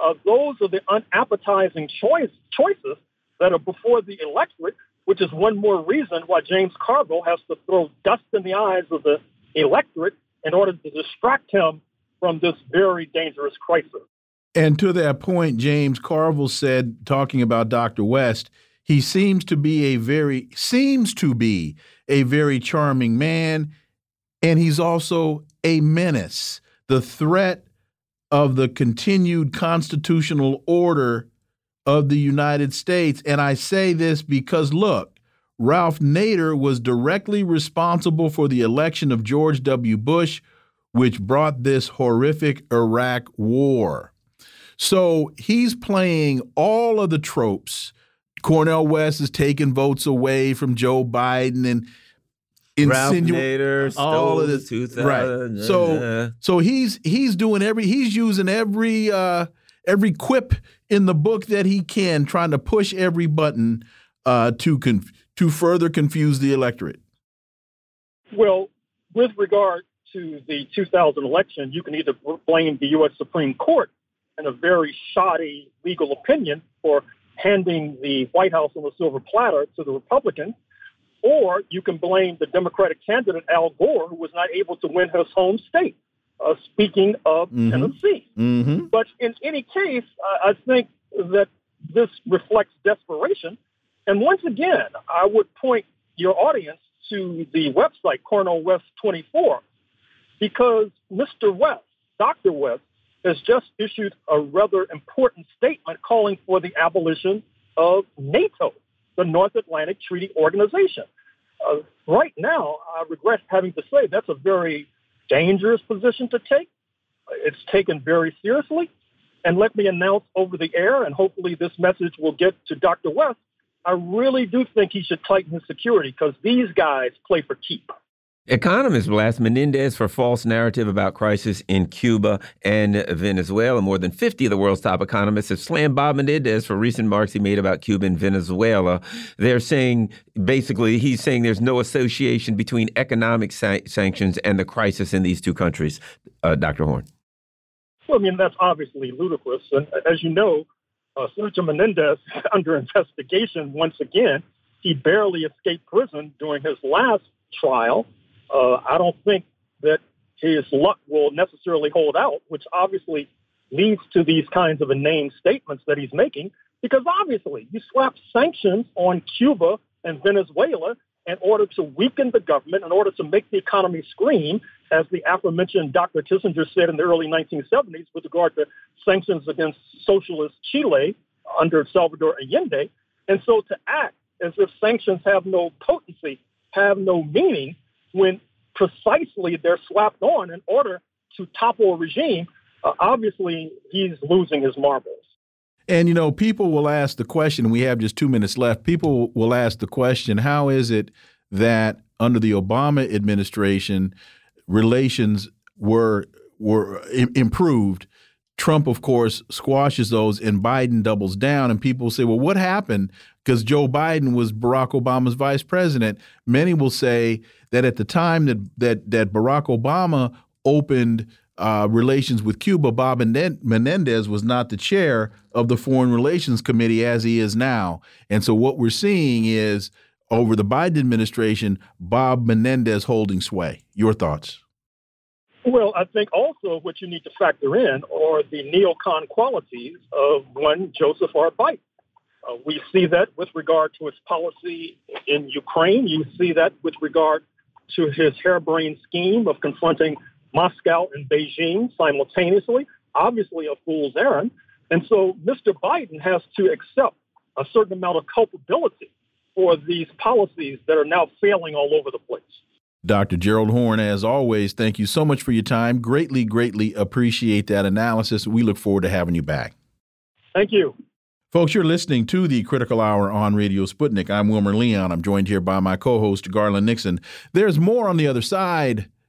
Uh, those are the unappetizing choice, choices that are before the electorate, which is one more reason why James Carville has to throw dust in the eyes of the electorate in order to distract him from this very dangerous crisis. And to that point, James Carville said, talking about Dr. West, he seems to be a very seems to be a very charming man, and he's also a menace. The threat of the continued constitutional order of the United States. And I say this because look, Ralph Nader was directly responsible for the election of George W. Bush, which brought this horrific Iraq war. So he's playing all of the tropes. Cornel West is taking votes away from Joe Biden and insinuating all of this. Right. So so he's he's doing every he's using every uh every quip in the book that he can, trying to push every button uh, to to further confuse the electorate. Well, with regard to the 2000 election, you can either blame the U.S. Supreme Court and a very shoddy legal opinion for handing the White House on a silver platter to the Republicans, or you can blame the Democratic candidate Al Gore, who was not able to win his home state. Uh, speaking of mm-hmm. Tennessee, mm-hmm. but in any case, I think that this reflects desperation. And once again, I would point your audience to the website Cornel West 24 because Mr. West, Dr. West, has just issued a rather important statement calling for the abolition of NATO, the North Atlantic Treaty Organization. Uh, right now, I regret having to say that's a very dangerous position to take. It's taken very seriously. And let me announce over the air, and hopefully this message will get to Dr. West. I really do think he should tighten his security because these guys play for keep. Economists blast Menendez for false narrative about crisis in Cuba and Venezuela. More than 50 of the world's top economists have slammed Bob Menendez for recent remarks he made about Cuba and Venezuela. They're saying, basically, he's saying there's no association between economic sa sanctions and the crisis in these two countries. Uh, Dr. Horne. Well, I mean, that's obviously ludicrous. And as you know, uh, Senator Menendez under investigation once again. He barely escaped prison during his last trial uh, I don't think that his luck will necessarily hold out, which obviously leads to these kinds of inane statements that he's making. Because obviously, you slap sanctions on Cuba and Venezuela in order to weaken the government, in order to make the economy scream, as the aforementioned Dr. Kissinger said in the early 1970s with regard to sanctions against socialist Chile under Salvador Allende. And so to act as if sanctions have no potency, have no meaning, when precisely they're slapped on in order to topple a regime, uh, obviously he's losing his marbles. And you know, people will ask the question. We have just two minutes left. People will ask the question: How is it that under the Obama administration, relations were were improved? Trump, of course, squashes those, and Biden doubles down. And people say, "Well, what happened?" Because Joe Biden was Barack Obama's vice president. Many will say that at the time that that that Barack Obama opened uh, relations with Cuba, Bob Menendez was not the chair of the Foreign Relations Committee as he is now. And so what we're seeing is over the Biden administration, Bob Menendez holding sway. Your thoughts? Well, I think also what you need to factor in are the neocon qualities of one Joseph R. Biden. Uh, we see that with regard to his policy in Ukraine. You see that with regard to his harebrained scheme of confronting Moscow and Beijing simultaneously, obviously a fool's errand. And so Mr. Biden has to accept a certain amount of culpability for these policies that are now failing all over the place. Dr. Gerald Horne, as always, thank you so much for your time. Greatly, greatly appreciate that analysis. We look forward to having you back. Thank you. Folks, you're listening to the Critical Hour on Radio Sputnik. I'm Wilmer Leon. I'm joined here by my co host, Garland Nixon. There's more on the other side.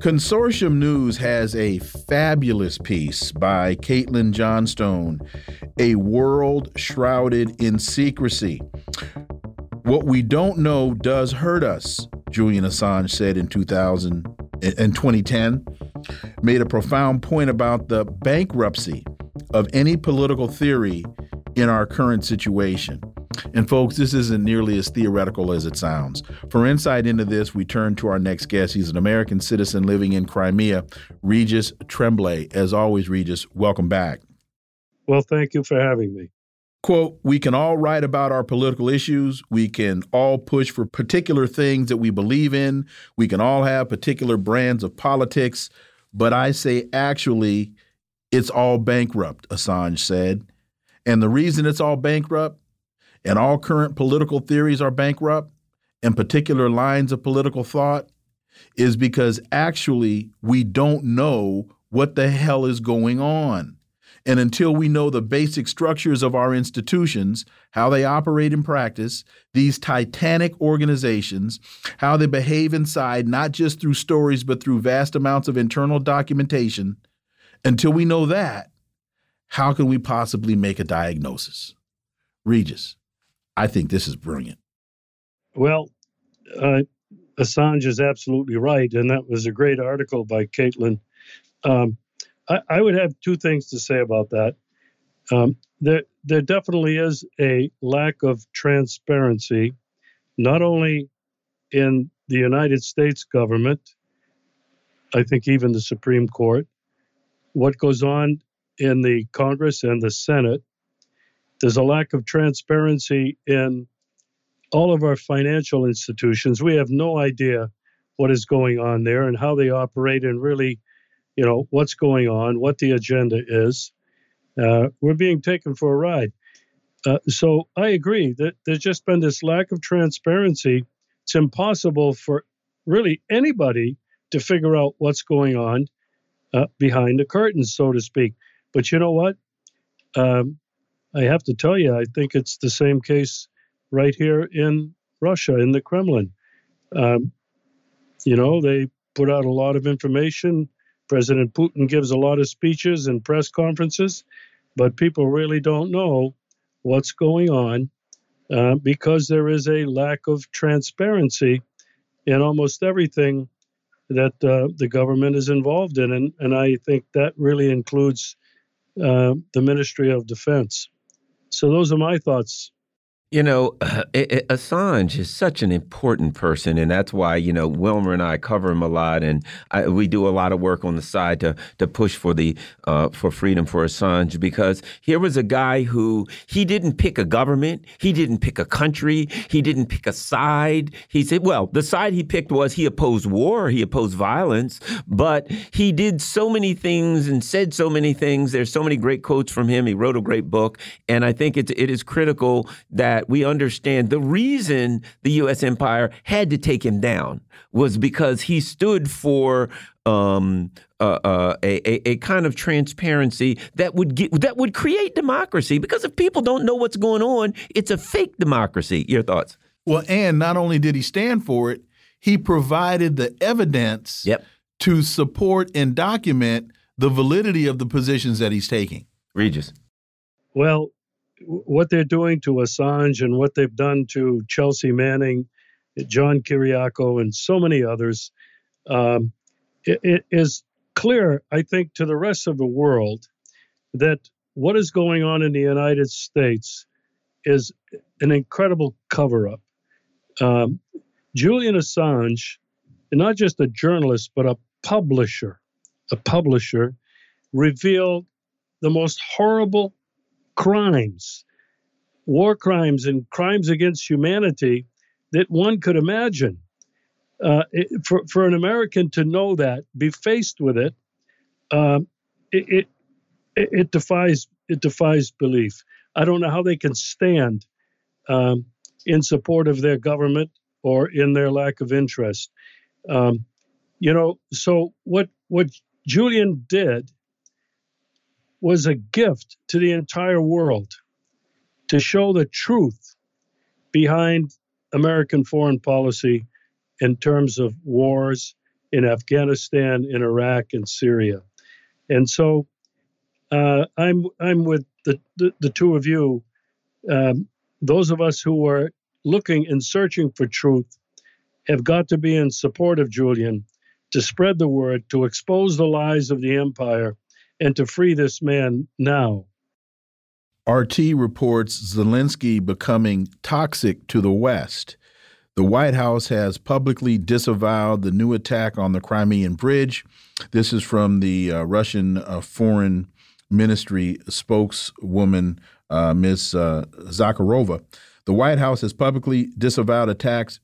Consortium News has a fabulous piece by Caitlin Johnstone, A World Shrouded in Secrecy. What we don't know does hurt us, Julian Assange said in 2000 in 2010, made a profound point about the bankruptcy of any political theory in our current situation. And folks, this isn't nearly as theoretical as it sounds. For insight into this, we turn to our next guest. He's an American citizen living in Crimea, Regis Tremblay. As always, Regis, welcome back. Well, thank you for having me. Quote, we can all write about our political issues. We can all push for particular things that we believe in. We can all have particular brands of politics. But I say, actually, it's all bankrupt, Assange said. And the reason it's all bankrupt and all current political theories are bankrupt and particular lines of political thought is because actually we don't know what the hell is going on. And until we know the basic structures of our institutions, how they operate in practice, these titanic organizations, how they behave inside, not just through stories, but through vast amounts of internal documentation, until we know that, how can we possibly make a diagnosis? Regis, I think this is brilliant. Well, uh, Assange is absolutely right, and that was a great article by Caitlin. Um, I, I, would have two things to say about that. Um, there, there definitely is a lack of transparency, not only in the United States government, I think even the Supreme Court, what goes on in the Congress and the Senate. There's a lack of transparency in all of our financial institutions. We have no idea what is going on there and how they operate and really, you know, what's going on, what the agenda is. Uh, we're being taken for a ride. Uh, so I agree that there's just been this lack of transparency. It's impossible for really anybody to figure out what's going on uh, behind the curtains, so to speak. But you know what? Um, I have to tell you, I think it's the same case right here in Russia, in the Kremlin. Um, you know, they put out a lot of information. President Putin gives a lot of speeches and press conferences, but people really don't know what's going on uh, because there is a lack of transparency in almost everything that uh, the government is involved in. And, and I think that really includes uh, the Ministry of Defense. So those are my thoughts you know, Assange is such an important person, and that's why you know Wilmer and I cover him a lot, and I, we do a lot of work on the side to to push for the uh, for freedom for Assange because here was a guy who he didn't pick a government, he didn't pick a country, he didn't pick a side. He said, well, the side he picked was he opposed war, he opposed violence, but he did so many things and said so many things. There's so many great quotes from him. He wrote a great book, and I think it it is critical that that we understand the reason the U.S. empire had to take him down was because he stood for um, uh, uh, a, a, kind of transparency that would get, that would create democracy. Because if people don't know what's going on, it's a fake democracy. Your thoughts? Well, and not only did he stand for it, he provided the evidence yep. to support and document the validity of the positions that he's taking. Regis. Well, what they're doing to Assange and what they've done to Chelsea Manning, John Kiriakou, and so many others, um, it, it is clear, I think, to the rest of the world that what is going on in the United States is an incredible cover up. Um, Julian Assange, not just a journalist, but a publisher, a publisher, revealed the most horrible crimes, war crimes, and crimes against humanity that one could imagine. Uh, it, for, for an American to know that, be faced with it, uh, it, it, it, defies it defies belief. I don't know how they can stand um, in support of their government or in their lack of interest. Um, you know, so what what Julian did was a gift to the entire world. to show the truth behind American foreign policy in terms of wars in Afghanistan, in Iraq, and Syria. And so uh, I'm I'm with the, the, the two of you. Um, those of us who are looking and searching for truth have got to be in support of Julian to spread the word, to expose the lies of the empire, and to free this man now. RT reports Zelensky becoming toxic to the West. The White House has publicly disavowed the new attack on the Crimean Bridge. This is from the uh, Russian uh, Foreign Ministry spokeswoman, uh, Ms. Uh, Zakharova. The White House has publicly disavowed attacks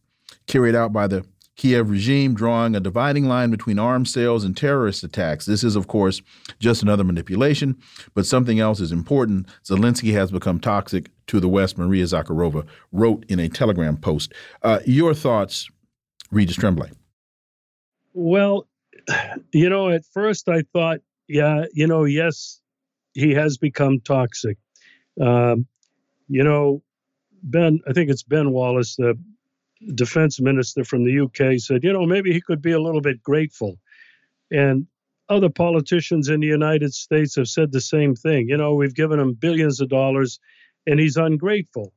carried out by the Kiev regime, drawing a dividing line between arms sales and terrorist attacks. This is, of course, just another manipulation, but something else is important. Zelensky has become toxic to the West, Maria Zakharova wrote in a Telegram post. Uh, your thoughts, Regis Tremblay? Well, you know, at first I thought, yeah, you know, yes, he has become toxic. Um, you know, Ben, I think it's Ben Wallace, the defense minister from the UK, said, you know, maybe he could be a little bit grateful. And other politicians in the United States have said the same thing. You know, we've given him billions of dollars and he's ungrateful.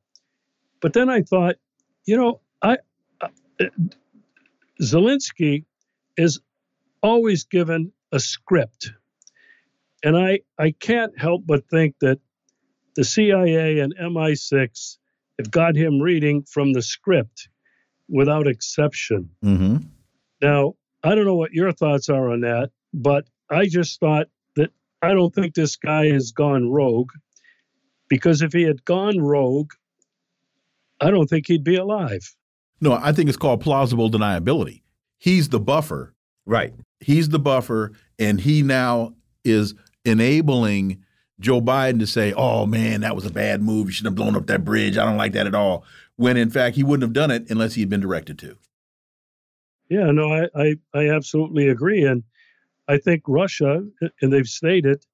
But then I thought, you know, I, I Zelensky is always given a script. And I, I can't help but think that the CIA and MI6 have got him reading from the script without exception. Mm-hmm. Now, I don't know what your thoughts are on that, but I just thought that I don't think this guy has gone rogue because if he had gone rogue, I don't think he'd be alive. No, I think it's called plausible deniability. He's the buffer. Right. He's the buffer, and he now is enabling Joe Biden to say, oh man, that was a bad move. You shouldn't have blown up that bridge. I don't like that at all. When in fact, he wouldn't have done it unless he had been directed to. Yeah, no, I, I, I absolutely agree. And I think Russia, and they've stated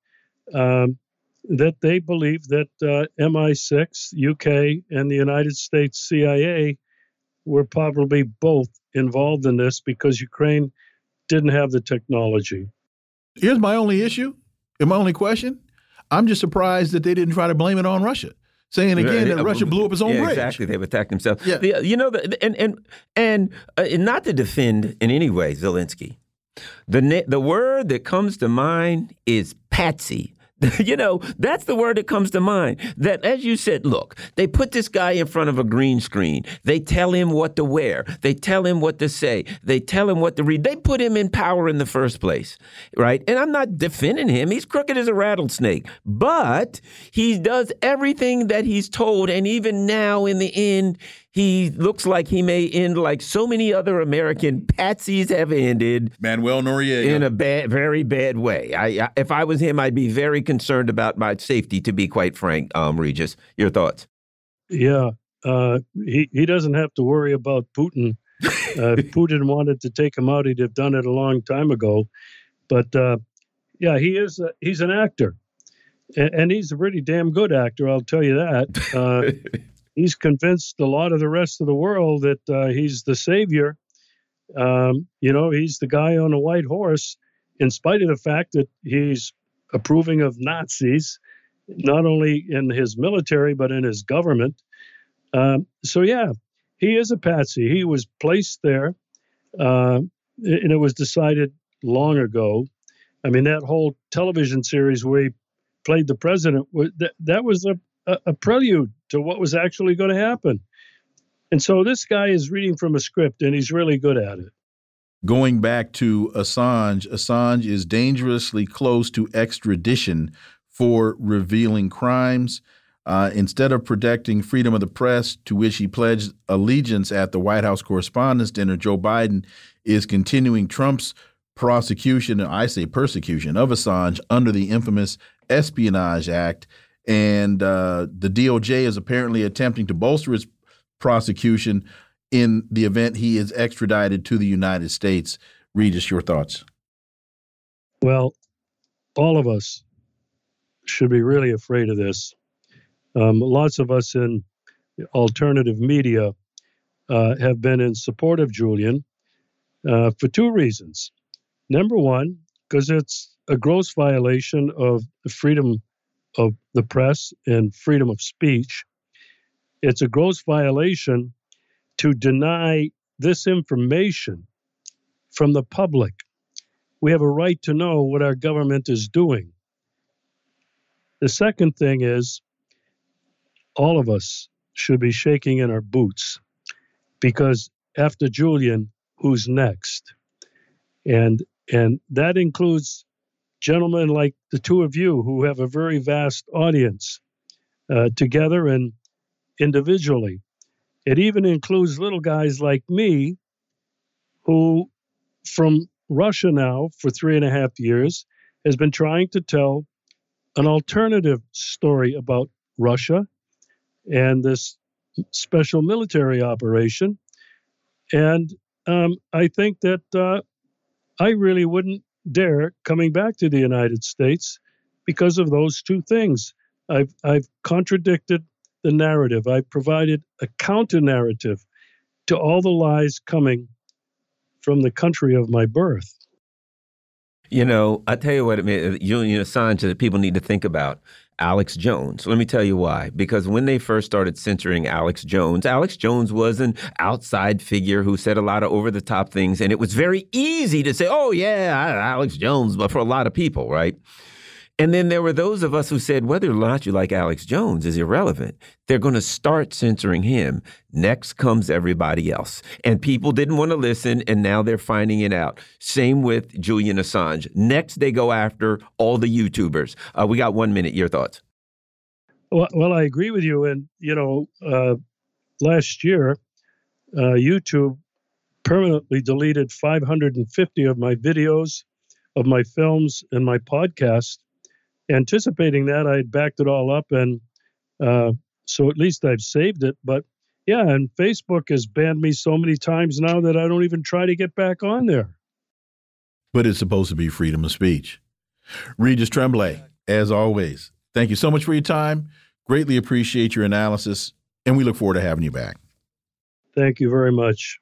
um, that they believe that uh, MI6, UK, and the United States CIA were probably both involved in this because Ukraine didn't have the technology. Here's my only issue, and my only question I'm just surprised that they didn't try to blame it on Russia. Saying again that Russia blew up its own yeah, bridge. Exactly, they've attacked themselves. Yeah. The, you know, the, and and and uh, not to defend in any way Zelensky. The the word that comes to mind is patsy. you know, that's the word that comes to mind. That, as you said, look, they put this guy in front of a green screen. They tell him what to wear. They tell him what to say. They tell him what to read. They put him in power in the first place, right? And I'm not defending him. He's crooked as a rattlesnake, but he does everything that he's told. And even now, in the end, he looks like he may end like so many other American patsies have ended. Manuel Noriega. In a bad, very bad way. I, I, if I was him, I'd be very concerned about my safety, to be quite frank, um, Regis. Your thoughts? Yeah. Uh, he, he doesn't have to worry about Putin. Uh, if Putin wanted to take him out, he'd have done it a long time ago. But uh, yeah, he is. A, he's an actor, and, and, he's a pretty damn good actor. I'll tell you that. Uh, he's convinced a lot of the rest of the world that uh, he's the savior. Um, you know, he's the guy on a white horse, in spite of the fact that he's approving of Nazis, not only in his military but in his government. Um, so yeah, he is a patsy. He was placed there, uh, and it was decided long ago. I mean, that whole television series where he played the president that that was a a, a prelude to what was actually going to happen. And so this guy is reading from a script and he's really good at it. Going back to Assange, Assange is dangerously close to extradition for revealing crimes. Uh, instead of protecting freedom of the press, to which he pledged allegiance at the White House Correspondents' Dinner, Joe Biden is continuing Trump's prosecution, I say persecution, of Assange under the infamous Espionage Act and uh, the DOJ is apparently attempting to bolster its prosecution in the event he is extradited to the United States. Regis, your thoughts? Well, all of us should be really afraid of this. Um, lots of us in alternative media uh, have been in support of Julian uh, for two reasons. Number one, because it's a gross violation of the freedom of the press and freedom of speech. It's a gross violation to deny this information from the public. We have a right to know what our government is doing. The second thing is all of us should be shaking in our boots because after Julian, who's next? And and that includes gentlemen like the two of you who have a very vast audience uh, together and individually. It even includes little guys like me who, from Russia now for three and a half years, has been trying to tell an alternative story about Russia and this special military operation. And um, I think that uh, I really wouldn't dare coming back to the United States because of those two things. I've, I've contradicted the narrative, I've provided a counter narrative to all the lies coming from the country of my birth. You know, I tell you what, Julian Assange uh, that people need to think about. Alex Jones. Let me tell you why. Because when they first started censoring Alex Jones, Alex Jones was an outside figure who said a lot of over the top things. And it was very easy to say, oh, yeah, Alex Jones, but for a lot of people, right? And then there were those of us who said whether or not you like Alex Jones is irrelevant. They're going to start censoring him. Next comes everybody else. And people didn't want to listen, and now they're finding it out. Same with Julian Assange. Next, they go after all the YouTubers. Uh, we got one minute. Your thoughts? Well, well I agree with you. And, you know, uh, last year, uh, YouTube permanently deleted 550 of my videos, of my films, and my podcast anticipating that, I backed it all up, and uh, so at least I've saved it. But yeah, and Facebook has banned me so many times now that I don't even try to get back on there. But it's supposed to be freedom of speech. Regis Tremblay, as always, thank you so much for your time. Greatly appreciate your analysis, and we look forward to having you back. Thank you very much.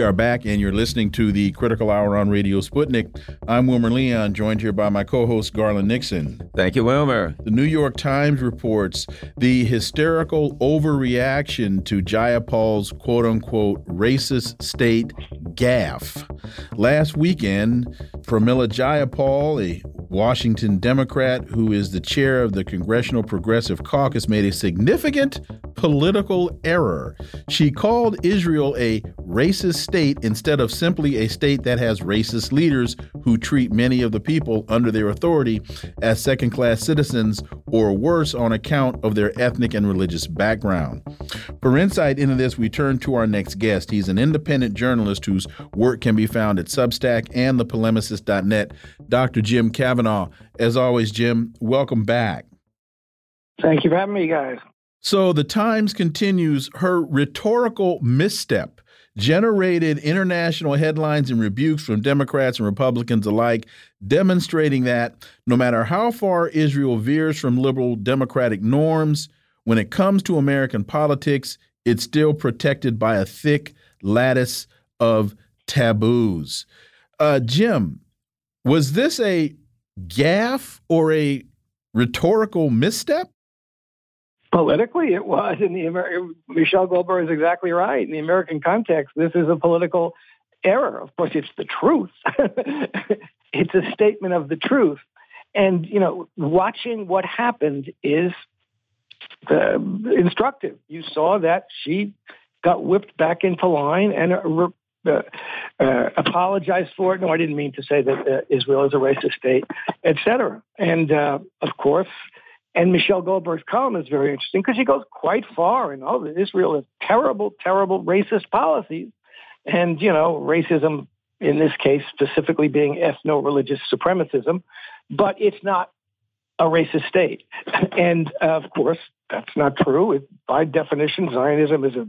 We are back, and you're listening to the Critical Hour on Radio Sputnik. I'm Wilmer Leon, joined here by my co host, Garland Nixon. Thank you, Wilmer. The New York Times reports the hysterical overreaction to Jayapal's quote unquote racist state gaffe. Last weekend, Pramila Jayapal, a Washington Democrat who is the chair of the Congressional Progressive Caucus, made a significant political error. She called Israel a racist state instead of simply a state that has racist leaders who treat many of the people under their authority as second class citizens or worse on account of their ethnic and religious background. For insight into this, we turn to our next guest. He's an independent journalist whose work can be found at Substack and thepolemicist.net, Dr. Jim Kavanagh. As always, Jim, welcome back. Thank you for having me, guys. So the Times continues her rhetorical misstep generated international headlines and rebukes from Democrats and Republicans alike, demonstrating that no matter how far Israel veers from liberal democratic norms, when it comes to American politics, it's still protected by a thick lattice of taboos. Uh, Jim, was this a gaffe or a rhetorical misstep? Politically, it was. In the Amer Michelle Goldberg is exactly right. In the American context, this is a political error. Of course, it's the truth. it's a statement of the truth. And you know, watching what happened is uh, instructive. You saw that she got whipped back into line and uh, uh, uh, apologized for it. No, I didn't mean to say that uh, Israel is a racist state, etc. And uh, of course, And Michelle Goldberg's column is very interesting because she goes quite far in all that Israel has terrible, terrible racist policies. And, you know, racism in this case specifically being ethno-religious supremacism, but it's not a racist state. And uh, of course, that's not true. It, by definition, Zionism is a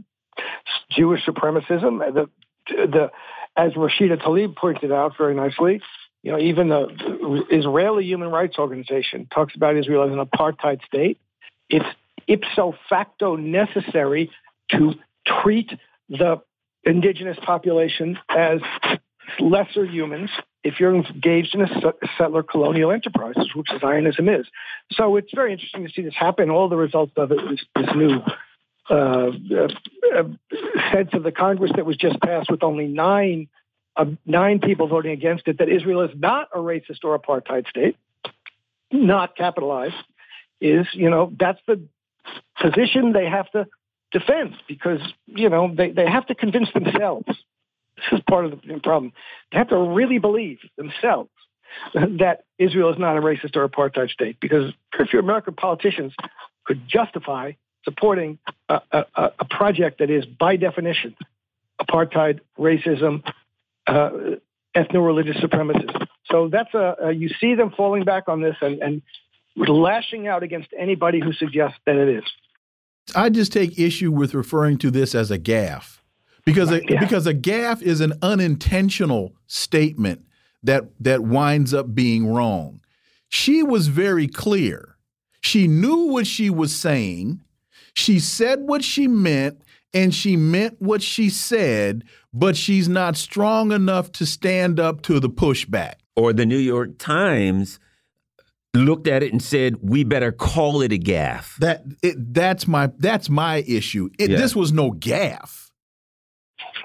Jewish supremacism. The, the, as Rashida Tlaib pointed out very nicely, you know, even the Israeli Human Rights Organization talks about Israel as an apartheid state. It's ipso facto necessary to treat the indigenous population as lesser humans if you're engaged in a settler colonial enterprise, which Zionism is. So it's very interesting to see this happen. All the results of it is this new uh, uh, uh, sense of the Congress that was just passed with only nine nine people voting against it. That Israel is not a racist or apartheid state, not capitalized. Is you know that's the position they have to defend because you know they, they have to convince themselves this is part of the problem. They have to really believe themselves that Israel is not a racist or apartheid state because very few American politicians could justify supporting a, a, a project that is, by definition, apartheid, racism, uh, ethno-religious supremacism. So that's a, a, you see them falling back on this and, and lashing out against anybody who suggests that it is. I just take issue with referring to this as a gaffe because a, yeah. because a gaffe is an unintentional statement that that winds up being wrong. She was very clear. She knew what she was saying. She said what she meant and she meant what she said, but she's not strong enough to stand up to the pushback. Or the New York Times looked at it and said, "We better call it a gaffe." That it, that's my that's my issue. It, yeah. This was no gaffe.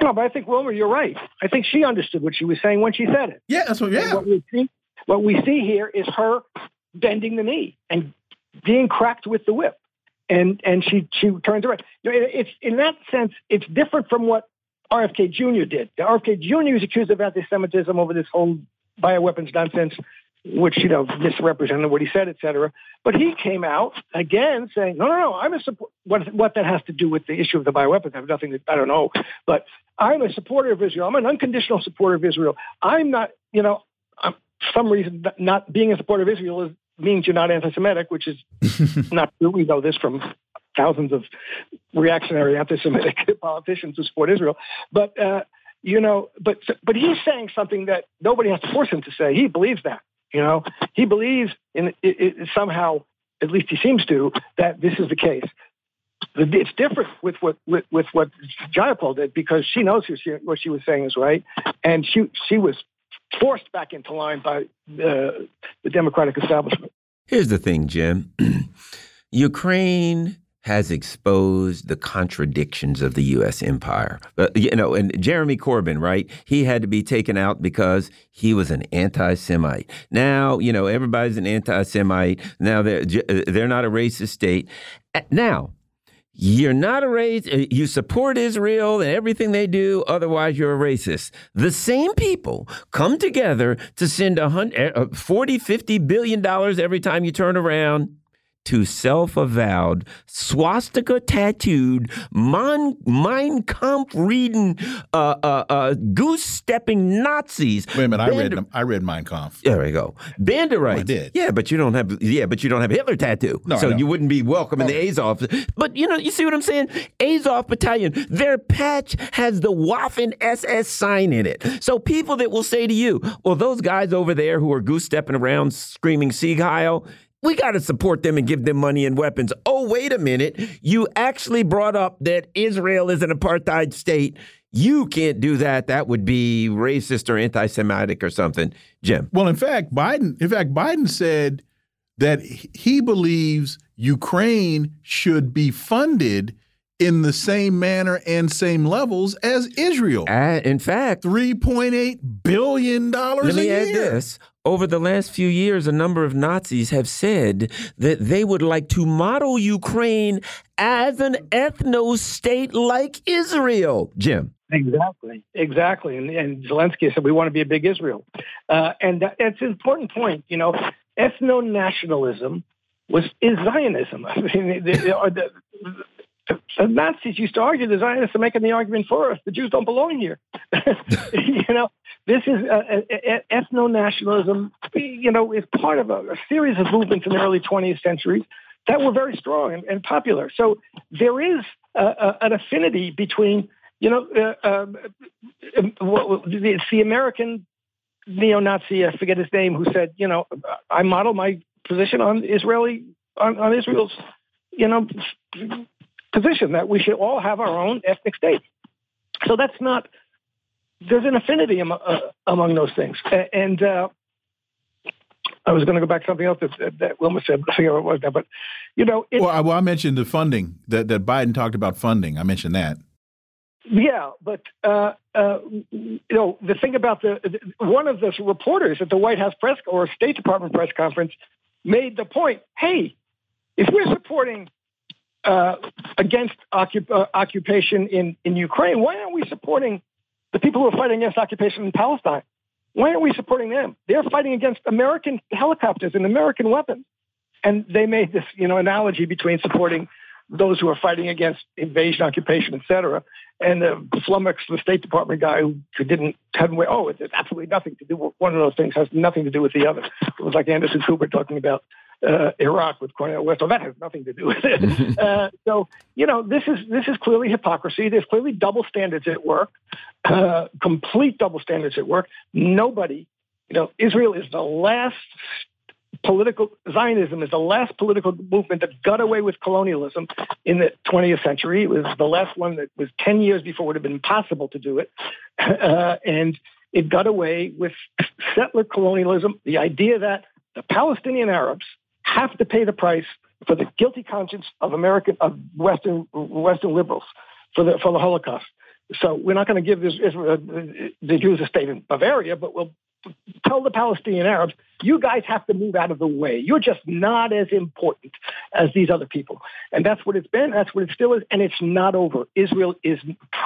No, but I think Wilmer, you're right. I think she understood what she was saying when she said it. Yeah, that's what. Yeah. what we see, what we see here is her bending the knee and being cracked with the whip, and and she she turns around. It's in that sense, it's different from what RFK Jr. did. RFK Jr. was accused of anti-Semitism over this whole bioweapons nonsense which you know misrepresented what he said, et cetera. But he came out again saying, "No, no, no, I'm a support." What what that has to do with the issue of the bioweapons? I have nothing. To, I don't know, but I'm a supporter of Israel. I'm an unconditional supporter of Israel. I'm not, you know, I'm, some reason not being a supporter of Israel is, means you're not anti-Semitic, which is not true. We know this from thousands of reactionary anti-Semitic politicians who support Israel, but. Uh, you know, but but he's saying something that nobody has to force him to say. He believes that. You know, he believes in it, it, somehow, at least he seems to, that this is the case. It's different with what with, with what Jayapal did because she knows she, what she was saying is right, and she she was forced back into line by uh, the Democratic establishment. Here's the thing, Jim. Ukraine has exposed the contradictions of the U.S. empire. Uh, you know, and Jeremy Corbyn, right? He had to be taken out because he was an anti-Semite. Now, you know, everybody's an anti-Semite. Now they're uh, they're not a racist state. Now, you're not a race. Uh, you support Israel and everything they do. Otherwise, you're a racist. The same people come together to send hundred, 40, 50 billion dollars every time you turn around to self-avowed, swastika tattooed, Mein, Mein Kampf reading, uh, uh, uh, goose stepping Nazis. Wait a minute, Band I read them. I read Mein Kampf. There we go. Banderites. Oh, I did. Yeah, but you don't have. Yeah, but you don't have Hitler tattoo. No, so you wouldn't be welcome in the Azov. But you know, you see what I'm saying? Azov Battalion. Their patch has the Waffen SS sign in it. So people that will say to you, "Well, those guys over there who are goose stepping around screaming Sieg Heil." We got to support them and give them money and weapons. Oh, wait a minute. You actually brought up that Israel is an apartheid state. You can't do that. That would be racist or anti Semitic or something. Jim. Well, in fact, Biden, in fact, Biden said that he believes Ukraine should be funded in the same manner and same levels as Israel. Uh, in fact, $3.8 billion Let me year. add this. Over the last few years, a number of Nazis have said that they would like to model Ukraine as an ethno state like Israel. Jim. Exactly, exactly. And, and Zelensky said we want to be a big Israel. Uh, and that, that's an important point. You know, ethno nationalism was is Zionism. I mean, the, the, the, Nazis used to argue the Zionists are making the argument for us. The Jews don't belong here. you know, this is uh, ethno nationalism. You know, is part of a, a, series of movements in the early 20th century that were very strong and, and popular. So there is an affinity between. You know, uh, um, it's the American neo-Nazi, I forget his name, who said, you know, I model my position on Israeli on, on Israel's, you know, position that we should all have our own ethnic state. So that's not. There's an affinity am, uh, among those things, and uh, I was going to go back to something else that, that Wilmer said. I forget what it was now, but you know. well, I, well, I mentioned the funding that that Biden talked about funding. I mentioned that. Yeah, but uh, uh, you know the thing about the one of the reporters at the White House press or State Department press conference made the point: Hey, if we're supporting uh, against occup- uh, occupation in in Ukraine, why aren't we supporting the people who are fighting against occupation in Palestine? Why aren't we supporting them? They're fighting against American helicopters and American weapons, and they made this you know analogy between supporting those who are fighting against invasion, occupation, et cetera, and the flummox, the State Department guy who, who didn't have oh, it's absolutely nothing to do with one of those things has nothing to do with the other. It was like Anderson Cooper talking about uh, Iraq with Cornel West. Well, that has nothing to do with it. uh, so you know, this is this is clearly hypocrisy. There's clearly double standards at work, uh, complete double standards at work. Nobody, you know, Israel is the last political Zionism is the last political movement that got away with colonialism in the 20th century. It was the last one that was 10 years before it would have been impossible to do it. Uh, and it got away with settler colonialism, the idea that the Palestinian Arabs have to pay the price for the guilty conscience of American of Western Western liberals for the for the Holocaust. So we're not going to give this, uh, the Jews a state in Bavaria, but we'll tell the Palestinian Arabs, you guys have to move out of the way. You're just not as important as these other people. And that's what it's been. That's what it still is. And it's not over. Israel is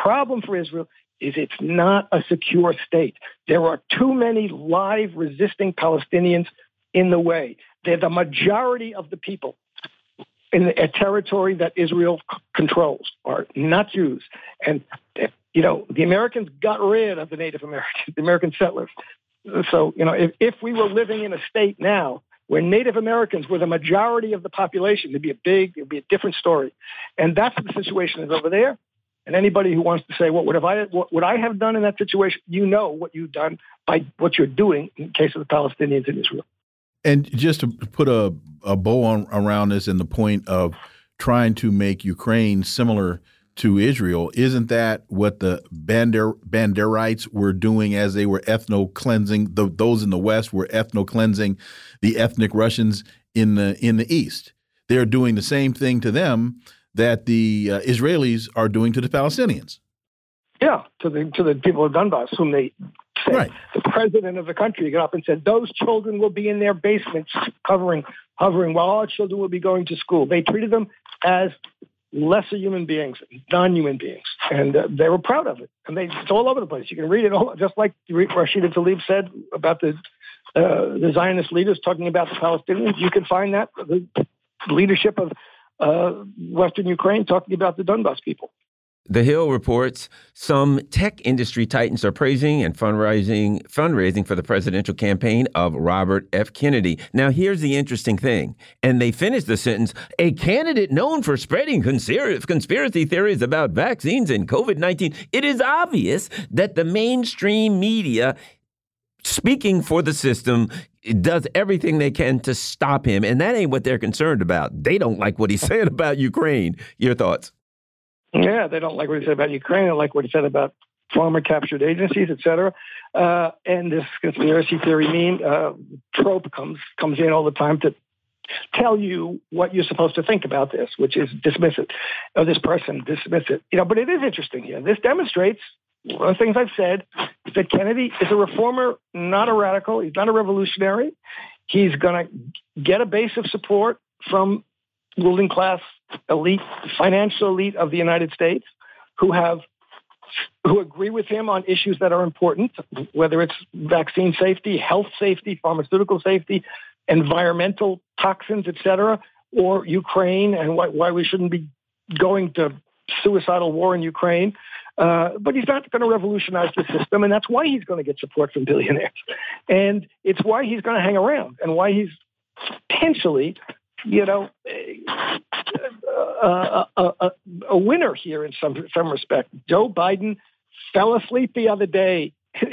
problem for Israel is it's not a secure state. There are too many live resisting Palestinians in the way. They're the majority of the people in a territory that Israel controls are not Jews. And, eh, you know, the Americans got rid of the Native Americans, the American settlers. So, you know, if, if we were living in a state now where Native Americans were the majority of the population, it'd be a big, it'd be a different story. And that's the situation is over there. And anybody who wants to say, "What would I? What would I have done in that situation?" You know what you've done by what you're doing in the case of the Palestinians in Israel. And just to put a, a bow on, around this, and the point of trying to make Ukraine similar to Israel. Isn't that what the Bander Banderites were doing as they were ethno cleansing? The, those in the West were ethno cleansing the ethnic Russians in the in the East. They're doing the same thing to them that the uh, Israelis are doing to the Palestinians. Yeah, to the to the people of Donbass, whom they said right. the president of the country got up and said those children will be in their basements, covering hovering while our children will be going to school. They treated them as lesser human beings, non-human beings, and uh, they were proud of it. And they, it's all over the place. You can read it all, just like Rashida Tlaib said about the uh, the Zionist leaders talking about the Palestinians. You can find that the leadership of uh, Western Ukraine talking about the Donbass people. The Hill reports some tech industry titans are praising and fundraising fundraising for the presidential campaign of Robert F. Kennedy. Now, here's the interesting thing, and they finish the sentence: a candidate known for spreading conspiracy theories about vaccines and COVID nineteen. It is obvious that the mainstream media. Speaking for the system, does everything they can to stop him, and that ain't what they're concerned about. They don't like what he said about Ukraine. Your thoughts? Yeah, they don't like what he said about Ukraine. They like what he said about former captured agencies, et cetera. Uh, and this conspiracy theory meme uh, trope comes comes in all the time to tell you what you're supposed to think about this, which is dismiss it, or this person dismiss it. You know, but it is interesting here. This demonstrates one of the things I've said is that Kennedy is a reformer, not a radical. He's not a revolutionary. He's going to get a base of support from ruling class elite, financial elite of the United States who have who agree with him on issues that are important, whether it's vaccine safety, health safety, pharmaceutical safety, environmental toxins, et cetera, or Ukraine and why, why we shouldn't be going to suicidal war in Ukraine. Uh, but he's not going to revolutionize the system, and that's why he's going to get support from billionaires. And it's why he's going to hang around and why he's potentially, you know, a, a, a, a winner here in some some respect. Joe Biden fell asleep the other day. you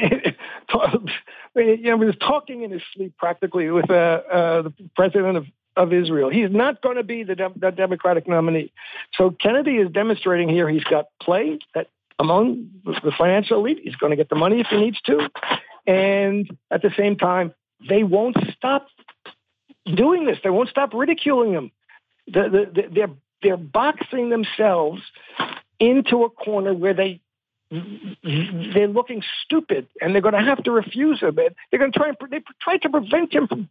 know, he was talking in his sleep practically with uh, uh, the president of, of Israel. He's not going to be the, the Democratic nominee. So Kennedy is demonstrating here he's got play that among the financial elite. He's going to get the money if he needs to. And at the same time, they won't stop doing this. They won't stop ridiculing him. The, the, the, they're, they're boxing themselves into a corner where they they're looking stupid and they're going to have to refuse him. They're going to try and they try to prevent him from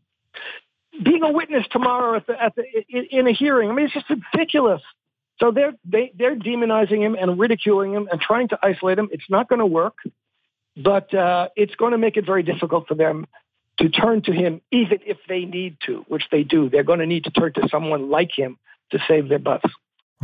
being a witness tomorrow at the, at the in a hearing. I mean, it's just ridiculous. So they're they, they're demonizing him and ridiculing him and trying to isolate him. It's not going to work, but uh, it's going to make it very difficult for them to turn to him, even if they need to, which they do. They're going to need to turn to someone like him to save their butts.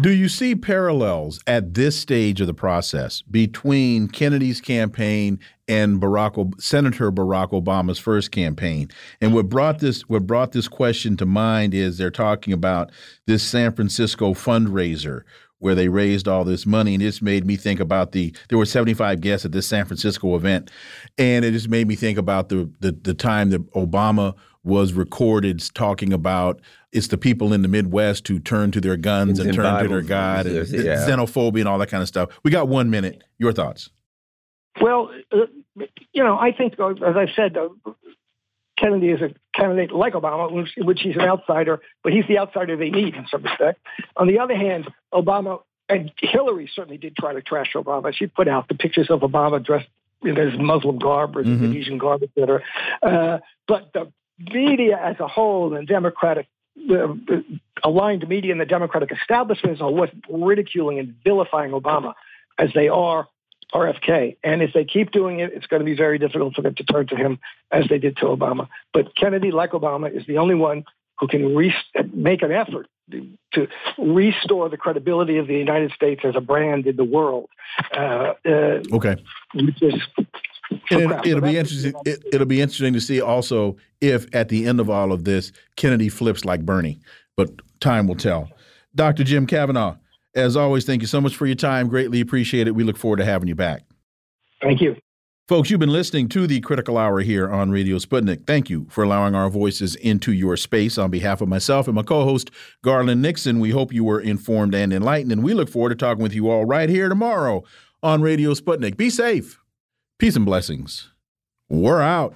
Do you see parallels at this stage of the process between Kennedy's campaign and Barack Senator Barack Obama's first campaign? And what brought this what brought this question to mind is they're talking about this San Francisco fundraiser where they raised all this money, and it just made me think about the there were 75 guests at this San Francisco event, and it just made me think about the the, the time that Obama was recorded talking about it's the people in the Midwest who turn to their guns and turn to their God, and yeah. xenophobia and all that kind of stuff. We got one minute. Your thoughts? Well, uh, you know, I think, uh, as I said, uh, Kennedy is a candidate like Obama, which, which he's an outsider, but he's the outsider they need in some respect. On the other hand, Obama and Hillary certainly did try to trash Obama. She put out the pictures of Obama dressed in his Muslim garb or his mm-hmm. Indonesian garb, et cetera. Uh, but the media as a whole and Democratic the, aligned media and the Democratic establishment as a whole was ridiculing and vilifying Obama as they are RFK. And if they keep doing it, it's going to be very difficult for them to turn to him as they did to Obama. But Kennedy, like Obama, is the only one who can re- make an effort to restore the credibility of the United States as a brand in the world. Uh, uh, okay. Is it, will be interesting. It, it'll be interesting to see also if at the end of all of this, Kennedy flips like Bernie. But time will tell. Dr. Jim Kavanagh, as always, thank you so much for your time. Greatly appreciate it. We look forward to having you back. Thank you. Folks, you've been listening to the Critical Hour here on Radio Sputnik. Thank you for allowing our voices into your space. On behalf of myself and my co host, Garland Nixon, we hope you were informed and enlightened, and we look forward to talking with you all right here tomorrow on Radio Sputnik. Be safe. Peace and blessings. We're out.